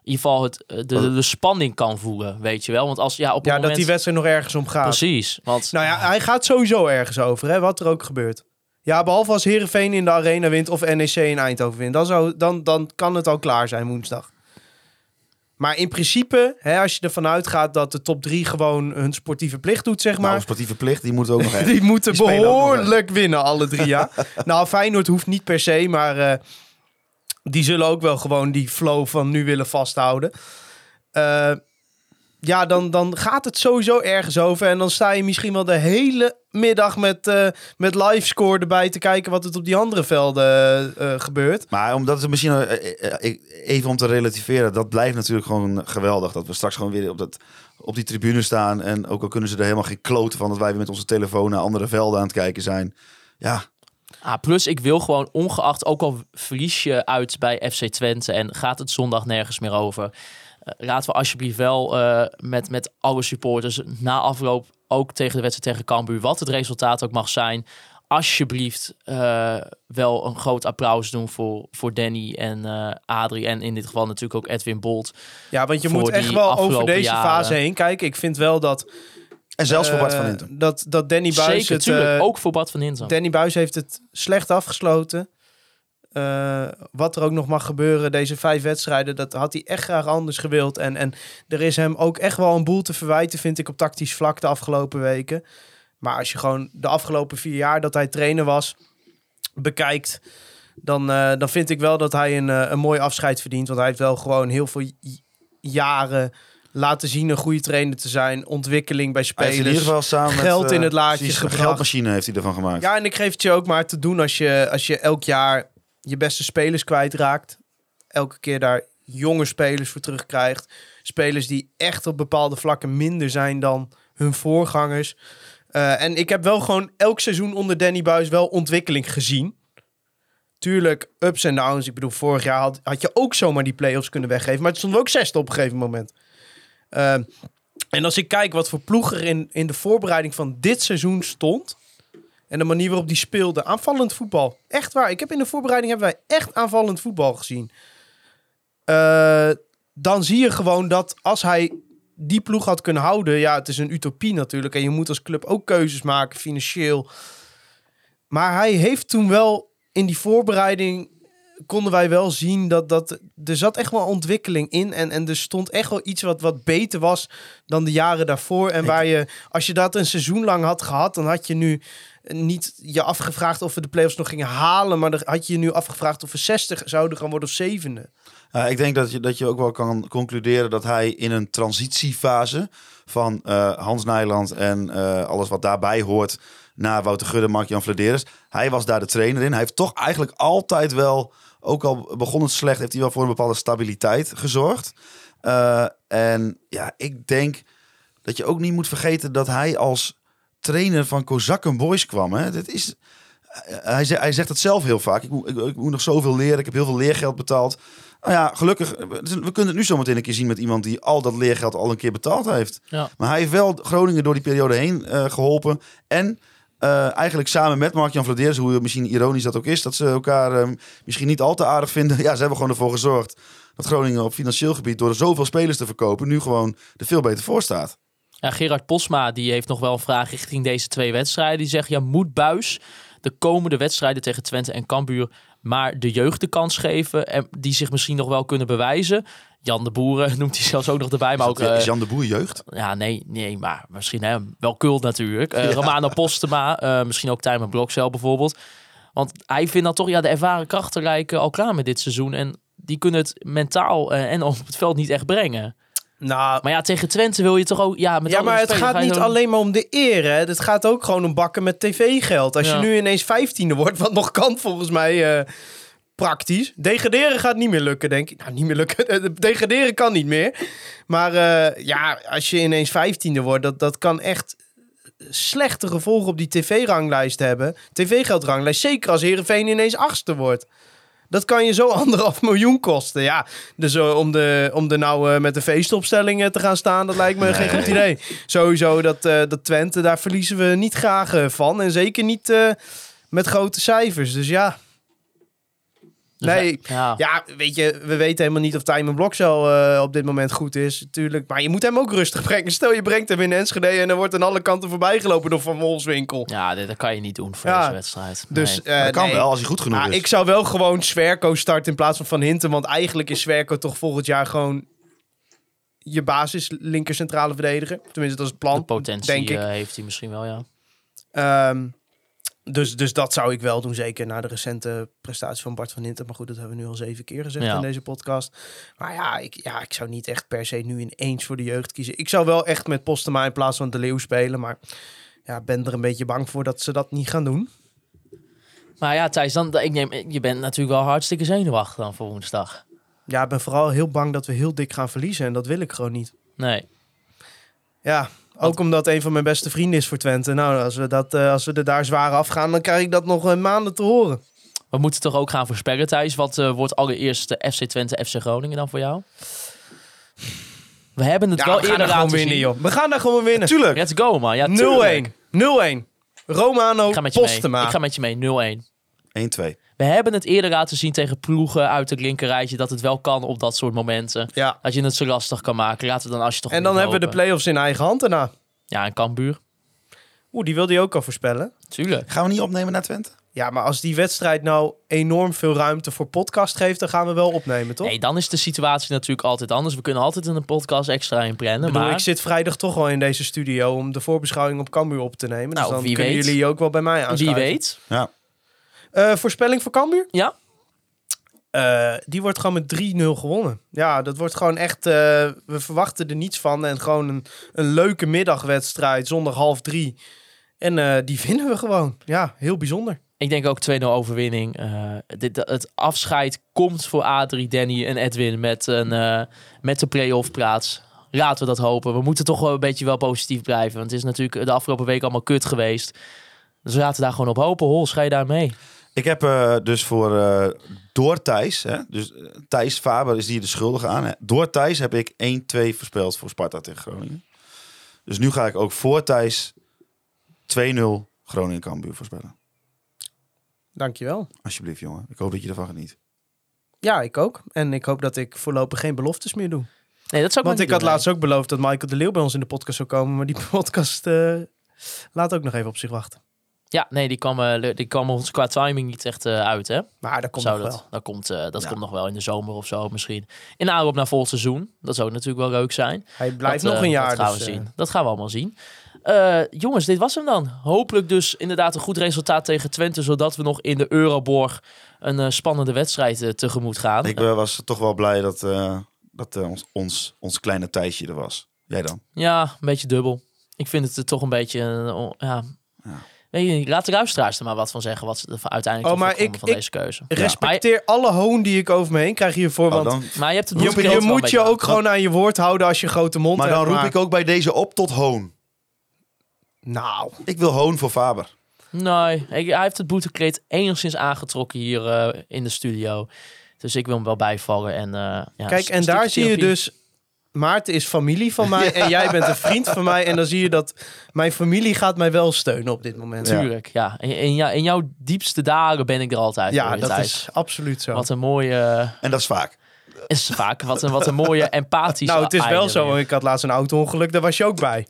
ieder geval het, de, de, de spanning kan voelen, weet je wel. Want als ja, op Ja, moment... dat die wedstrijd nog ergens om gaat. Precies, want Nou ja, hij gaat sowieso ergens over, hè, wat er ook gebeurt. Ja, behalve als Heerenveen in de arena wint of NEC in Eindhoven wint. Dan, zou, dan, dan kan het al klaar zijn woensdag. Maar in principe, hè, als je ervan uitgaat dat de top 3 gewoon hun sportieve plicht doet, zeg Maar maar. sportieve plicht, die moet ook nog even. Die moeten Die behoorlijk winnen, alle drie, ja. nou, Feyenoord hoeft niet per se, maar eh, die zullen ook wel gewoon die flow van nu willen vasthouden. Eh, ja, dan, dan gaat het sowieso ergens over. En dan sta je misschien wel de hele middag met, eh met livescore erbij te kijken wat er op die andere velden eh, eh, gebeurt. Maar omdat het misschien even om te relativeren, dat blijft natuurlijk gewoon geweldig. Dat we straks gewoon weer op, dat, op die tribune staan. En ook al kunnen ze er helemaal geen kloten van dat wij weer met onze telefoon naar andere velden aan het kijken zijn. Ja, Ah, plus, ik wil gewoon ongeacht, ook al verlies je uit bij FC Twente en gaat het zondag nergens meer over. Eh, laten we alsjeblieft wel eh, met, met alle supporters na afloop, ook tegen de wedstrijd tegen Cambuur, wat het resultaat ook mag zijn, alsjeblieft eh, wel een groot applaus doen voor, voor Danny en eh, Adrie. En in dit geval natuurlijk ook Edwin Bolt. Ja, want je moet echt wel over deze jaren. fase heen kijken. Ik vind wel dat... En zelfs voor Bart van Hintem. Dat, dat Danny Buis Zeker, het... ook voor Bart van Hintem. Danny Buis heeft het slecht afgesloten. Eh, wat er ook nog mag gebeuren, deze vijf wedstrijden, dat had hij echt graag anders gewild. En, en er is hem ook echt wel een boel te verwijten, vind ik, op tactisch vlak de afgelopen weken. Maar als je gewoon de afgelopen vier jaar dat hij trainer was, bekijkt, dan, eh, dan vind ik wel dat hij een, eh, een mooi afscheid verdient. Want hij heeft wel gewoon heel veel jaren laten zien een goede trainer te zijn. Ontwikkeling bij heeft in spelers. ieder geval samen met... geld in eh, het laadje gebracht. geldmachine heeft hij ervan gemaakt. Ja, en ik geef het je ook maar te doen als je, als je elk jaar je beste spelers kwijtraakt. Elke keer daar jonge spelers voor terugkrijgt. Spelers die echt op bepaalde vlakken minder zijn dan hun voorgangers. Eh, en ik heb wel gewoon elk seizoen onder Danny Buis wel ontwikkeling gezien. Tuurlijk, ups en downs. Ik bedoel, vorig jaar had, had je ook zomaar die play-offs kunnen weggeven. Maar het stond ook zesde op een gegeven moment. Eh, en als ik kijk wat voor ploeg er in, in de voorbereiding van dit seizoen stond... En de manier waarop die speelde. Aanvallend voetbal. Echt waar. Ik heb in de voorbereiding hebben wij echt aanvallend voetbal gezien. Eh, dan zie je gewoon dat als hij die ploeg had kunnen houden. Ja, het is een utopie natuurlijk. En je moet als club ook keuzes maken financieel. Maar hij heeft toen wel in die voorbereiding konden wij wel zien dat, dat er zat echt wel ontwikkeling in. En, en er stond echt wel iets wat, wat beter was dan de jaren daarvoor. En waar je, als je dat een seizoen lang had gehad, dan had je nu niet je afgevraagd of we de play-offs nog gingen halen. Maar had je je nu afgevraagd of we 60 zouden gaan worden of zevende. Ja, ik denk dat je, dat je ook wel kan concluderen dat hij in een transitiefase van eh, Hans Nijland en eh, alles wat daarbij hoort naar Wouter Gudde, Mark-Jan Vladeres. Hij was daar de trainer in. Hij heeft toch eigenlijk altijd wel, ook al begon het slecht, heeft hij wel voor een bepaalde stabiliteit gezorgd. Eh, en ja, ik denk dat je ook niet moet vergeten dat hij als trainer van Kozakken Boys kwam. Hè. Dit is, hij, ze- hij zegt het zelf heel vaak. Ik moet, ik, ik moet nog zoveel leren. Ik heb heel veel leergeld betaald. Nou ja, gelukkig. We kunnen het nu zometeen een keer zien met iemand die al dat leergeld al een keer betaald heeft. Ja. Maar hij heeft wel Groningen door die periode heen eh, geholpen. En eh, eigenlijk samen met Mark-Jan Vladeers, hoe misschien ironisch dat ook is, dat ze elkaar eh, misschien niet al te aardig vinden. Ja, ze hebben gewoon ervoor gezorgd dat Groningen op financieel gebied door zoveel spelers te verkopen nu gewoon er veel beter voor staat. Ja, Gerard Posma die heeft nog wel een vraag richting deze twee wedstrijden. Die zegt, ja, moet Buis de komende wedstrijden tegen Twente en Cambuur maar de jeugd de kans geven en die zich misschien nog wel kunnen bewijzen? Jan de Boeren noemt hij zelfs ook nog erbij, maar ook... is, dat- eh, is Jan de Boer jeugd? ja, nee, nee, maar misschien hè, wel kult natuurlijk. Eh Romano Postema, eh, misschien ook Tijmen Blokcel bijvoorbeeld. Want hij vindt dan toch, ja, de ervaren krachten lijken al klaar met dit seizoen. En die kunnen het mentaal en op het veld niet echt brengen. Nou, Maar ja, tegen Twente wil je toch ook... Ja, met ja, maar het gaat niet alleen maar om de eer. Hè. Het gaat ook gewoon om bakken met tv-geld. Als Ja. je nu ineens vijftiende wordt, wat nog kan volgens mij eh, praktisch. Degraderen gaat niet meer lukken, denk ik. Nou, niet meer lukken. Degraderen kan niet meer. Maar eh, ja, als je ineens vijftiende wordt, dat, dat kan echt slechte gevolgen op die tv-ranglijst hebben. TV-geldranglijst, zeker als Heerenveen ineens achtste wordt. Dat kan je zo anderhalf miljoen kosten. Ja, dus eh, om, de, om er nou eh, met de feestopstelling eh, te gaan staan, dat lijkt me geen goed idee. Sowieso dat, eh, dat Twente, daar verliezen we niet graag van. En zeker niet met grote cijfers. Dus ja. Dus Nee, Ja. ja, weet je, we weten helemaal niet of Tijmen Blokcel eh op dit moment goed is. Natuurlijk, maar je moet hem ook rustig brengen. Stel, je brengt hem in Enschede en er wordt aan alle kanten voorbij gelopen door Van Wolfswinkel. Ja, dit, dat kan je niet doen voor Ja, deze wedstrijd. Dus Nee. eh, dat kan nee. wel als hij goed genoeg is. ik zou wel gewoon Swerko starten in plaats van Van Hinten. Want eigenlijk is Swerko toch volgend jaar gewoon je basis linker centrale verdediger. Tenminste, dat is het plan. de potentie denk ik. eh, heeft hij misschien wel, ja. Ehm, dus, dus dat zou ik wel doen, zeker na de recente prestatie van Bart van Hinten. Maar goed, dat hebben we nu al zeven keer gezegd Ja. in deze podcast. Maar ja ik, ja, ik zou niet echt per se nu ineens voor de jeugd kiezen. Ik zou wel echt met Postema in plaats van De Leeuw spelen. Maar ja, ben er een beetje bang voor dat ze dat niet gaan doen. Maar ja, Thijs, dan, ik neem, je bent natuurlijk wel hartstikke zenuwachtig dan voor woensdag. Ja, ik ben vooral heel bang dat we heel dik gaan verliezen. En dat wil ik gewoon niet. Nee. Ja, ook omdat een van mijn beste vrienden is voor Twente. Nou, als we, dat, eh, als we er daar zwaar afgaan, dan krijg ik dat nog eh, maanden te horen. We moeten toch ook gaan voorspellen, Thijs. Wat eh, wordt allereerst de FC Twente, FC Groningen dan voor jou? We hebben het Ja, wel we eerder gewoon laten winnen, zien. joh. We gaan daar gewoon winnen. Tuurlijk. Let's go, man. Ja, 0-1. tuurlijk. 0-1. Romano Ik ga met je mee. Postema. Ik ga met je mee, 0-1. 1-2. We hebben het eerder laten zien tegen ploegen uit het linkerrijtje dat het wel kan op dat soort momenten. Ja. Dat je het zo lastig kan maken. Laten we dan als je toch En dan hebben we de play-offs in eigen hand daarna. Ja, en Cambuur. Oeh, die wilde je ook al voorspellen. Tuurlijk. Gaan we niet opnemen naar Twente? Ja, maar als die wedstrijd nou enorm veel ruimte voor podcast geeft, dan gaan we wel opnemen, toch? Nee, dan is de situatie natuurlijk altijd anders. We kunnen altijd een podcast extra inplannen. Maar ik zit vrijdag toch al in deze studio om de voorbeschouwing op Cambuur op te nemen. Nou, dus dan wie kunnen weet. jullie ook wel bij mij wie aanschuiven. weet. Ja. Eh, voorspelling voor Cambuur? Ja? Eh, die wordt gewoon met 3-0 gewonnen. Ja, dat wordt gewoon echt... eh, we verwachten er niets van. En gewoon een, een leuke middagwedstrijd zonder half drie. En die vinden we gewoon. Ja, heel bijzonder. Ik denk ook 2-0 overwinning. Dit, het afscheid komt voor Adrie, Danny en Edwin met, een, met de play-off plaats. Laten we dat hopen. We moeten toch wel een beetje wel positief blijven. Want het is natuurlijk de afgelopen week allemaal kut geweest. Dus laten we daar gewoon op hopen. Hol, ga je daar mee? Ik heb eh, dus voor eh, door Thijs, hè, dus eh, Thijs Faber is hier de schuldige aan. Hè. Door Thijs heb ik 1-2 voorspeld voor Sparta tegen Groningen. Dus nu ga ik ook voor Thijs 2-0 Groningen Cambuur voorspellen. Dankjewel. Alsjeblieft, jongen. Ik hoop dat je ervan geniet. Ja, ik ook. En ik hoop dat ik voorlopig geen beloftes meer doe. Nee, dat zou ik Want ik had laatst ook beloofd dat Michael de Leeuw bij ons in de podcast zou komen. Maar die podcast eh, laat ook nog even op zich wachten. Ja, nee, die kwam, eh, die kwam ons qua timing niet echt eh, uit, hè? Maar dat komt Zou nog dat, wel. dat komt, eh, dat Ja. komt nog wel in de zomer of zo misschien. In aanloop naar volgend seizoen. Dat zou natuurlijk wel leuk zijn. Hij blijft dat, nog een jaar. Dat gaan dus, we zien. Dat gaan we allemaal zien. Eh, jongens, dit was hem dan. Hopelijk dus inderdaad een goed resultaat tegen Twente, zodat we nog in de Euroborg een spannende wedstrijd tegemoot gaan. Ik was toch wel blij dat, eh, dat ons, ons, ons kleine Thijsje er was. Jij dan? Ja, een beetje dubbel. Ik vind het er toch een beetje, ja. Ja. Weet je, laat de luisteraars er maar wat van zeggen, wat ze er uiteindelijk Oh, maar ik- van ik- deze keuze. Respecteer alle hoon die ik over me heen krijg hiervoor. Oh, Want dan, Maar je hebt het je, moet je ook gewoon aan je woord houden als je grote mond maar hebt. dan roep ik ook bij deze op tot hoon. Nou, Ik wil hoon voor Faber. Nee, ik- hij heeft het boetekleed enigszins aangetrokken hier eh, in de studio. Dus ik wil hem wel bijvallen. En, eh, ja, kijk, en daar zie je dus... Maarten is familie van mij en jij bent een vriend van mij. En dan zie je dat mijn familie gaat mij wel steunen op dit moment. Ja. Tuurlijk, ja. In, in, jou- in jouw diepste dagen ben ik er altijd Ja, dat is absoluut zo. Wat een mooie... En dat is vaak. Is vaak. Wat een, wat een mooie empathische Nou, het is wel einde zo. weer. Ik had laatst een auto-ongeluk, daar was je ook bij.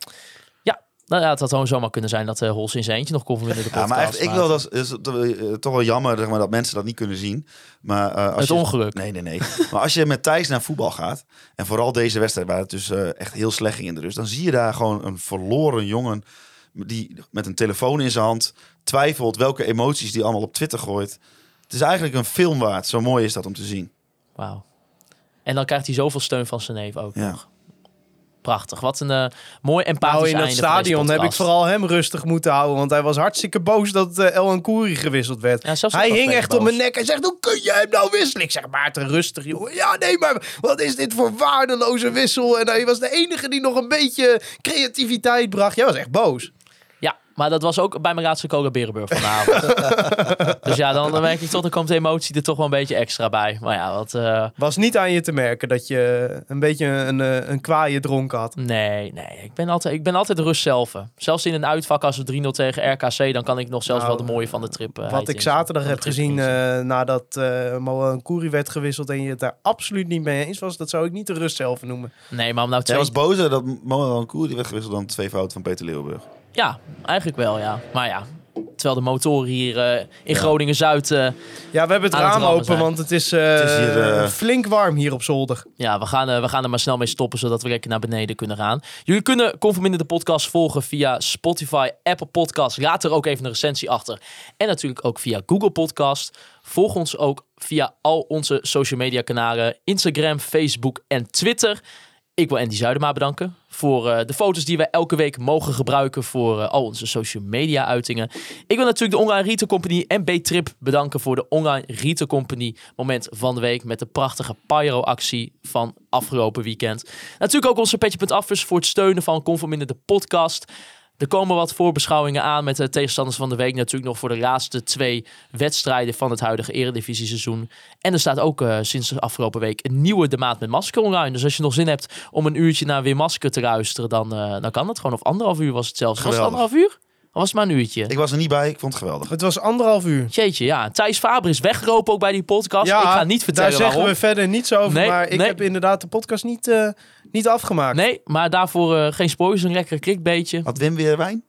Nou ja, het had gewoon zomaar kunnen zijn dat uh, Hols in zijn eentje nog kon winnen de Ja, podcast. maar echt, ik wil dat is, het, eh, toch wel jammer zeg maar, dat mensen dat niet kunnen zien. Maar, eh, als Het je, ongeluk. Nee, nee, nee. maar als je met Thijs naar voetbal gaat, en vooral deze wedstrijd waar het dus eh, echt heel slecht ging in de rust, dan zie je daar gewoon een verloren jongen die met een telefoon in zijn hand twijfelt welke emoties die allemaal op Twitter gooit. Het is eigenlijk een film waard. Zo mooi is dat om te zien. Wauw. En dan krijgt hij zoveel steun van zijn neef ook Ja. nog. Prachtig. Wat een eh, mooi empathisch Nou, in dat stadion heb ik vooral hem rustig moeten houden. Want hij was hartstikke boos dat eh El Ancoury gewisseld werd. Ja, hij hing echt beetje op mijn boos. nek. Hij zegt, hoe kun je hem nou wisselen? Ik zeg, Maarten, rustig, jongen. Ja, nee, maar wat is dit voor waardeloze wissel? En hij was de enige die nog een beetje creativiteit bracht. Jij was echt boos. Maar dat was ook bij mijn laatste Cola Berenburg vanavond. dus ja, dan, dan merk ik toch, dan komt de emotie er toch wel een beetje extra bij. Maar ja, wat... eh, Was niet aan je te merken dat je een beetje een, eh, een kwaaie dronken had. nee, nee. Ik ben altijd, ik ben altijd rust zelf. Zelfs in een uitvak als we 3-0 tegen RKC, dan kan ik nog zelfs Nou, wel de mooie van de trip uh, Wat ik zaterdag heb gezien uh, nadat uh, Moan Koeri werd gewisseld en je het daar absoluut niet mee eens was, dat zou ik niet de rust zelf noemen. Nee, maar om nou Jij twee... was bozer dat Koeri werd gewisseld dan twee fouten van Peter Leeuwenburg. Ja, eigenlijk wel, ja. Maar ja, terwijl de motoren hier uh, in ja. Groningen-Zuid... Uh, ja, we hebben het raam open, zijn. want het is, uh, het is hier, flink warm hier op zolder. Ja, we gaan, we gaan er maar snel mee stoppen, zodat we lekker naar beneden kunnen gaan. Jullie kunnen Conforminder de podcast volgen via Spotify, Apple Podcast. Laat er ook even een recensie achter. En natuurlijk ook via Google Podcast. Volg ons ook via al onze social media kanalen. Instagram, Facebook en Twitter. Ik wil Andy Zuidema bedanken voor uh, de foto's die wij elke week mogen gebruiken voor uh, al onze social media uitingen. Ik wil natuurlijk de Online Retail Company en B-Trip bedanken voor de Online Retail Company moment van de week met de prachtige Pyro-actie van afgelopen weekend. Natuurlijk ook onze Petje.affers voor het steunen van Conforminder de podcast. Er komen wat voorbeschouwingen aan met de tegenstanders van de week. Natuurlijk nog voor de laatste twee wedstrijden van het huidige eredivisie-seizoen. En er staat ook uh, sinds de afgelopen week een nieuwe De Maat met Masker online. Dus als je nog zin hebt om een uurtje naar Weer Masker te luisteren, dan, uh, dan kan het gewoon. Of anderhalf uur was het zelfs. Was het anderhalf uur? Of was het maar een uurtje? Ik was er niet bij, ik vond het geweldig. Het was anderhalf uur. Jeetje, ja. Thijs Faber is weggelopen ook bij die podcast. ik ga niet vertellen daar zeggen waarom. we verder niets over. Nee, maar ik nee. heb inderdaad de podcast niet, eh, niet afgemaakt. Nee, maar daarvoor eh, geen spoilers, een lekker klikbeetje. Had Wim weer wijn?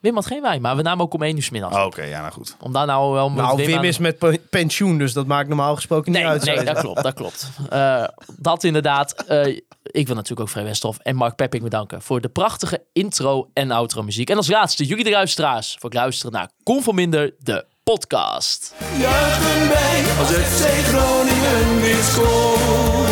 Wim had geen wijn, maar we namen ook om één uur 's middags. Oh, Oké, ja, nou goed. Om daar nou wel met Nou, Wim aan- is met pe- pensioen, dus dat maakt normaal gesproken niet Nee, uit. nee, dat klopt, dat klopt. Eh, dat inderdaad. Eh, ik wil natuurlijk ook Vrij Westhoff en Mark Pepping bedanken voor de prachtige intro en outro muziek. En als laatste, jullie de luisteraars, voor het luisteren naar Kom van Minder, de podcast. Juichen wij als FC Groningen weer scoort.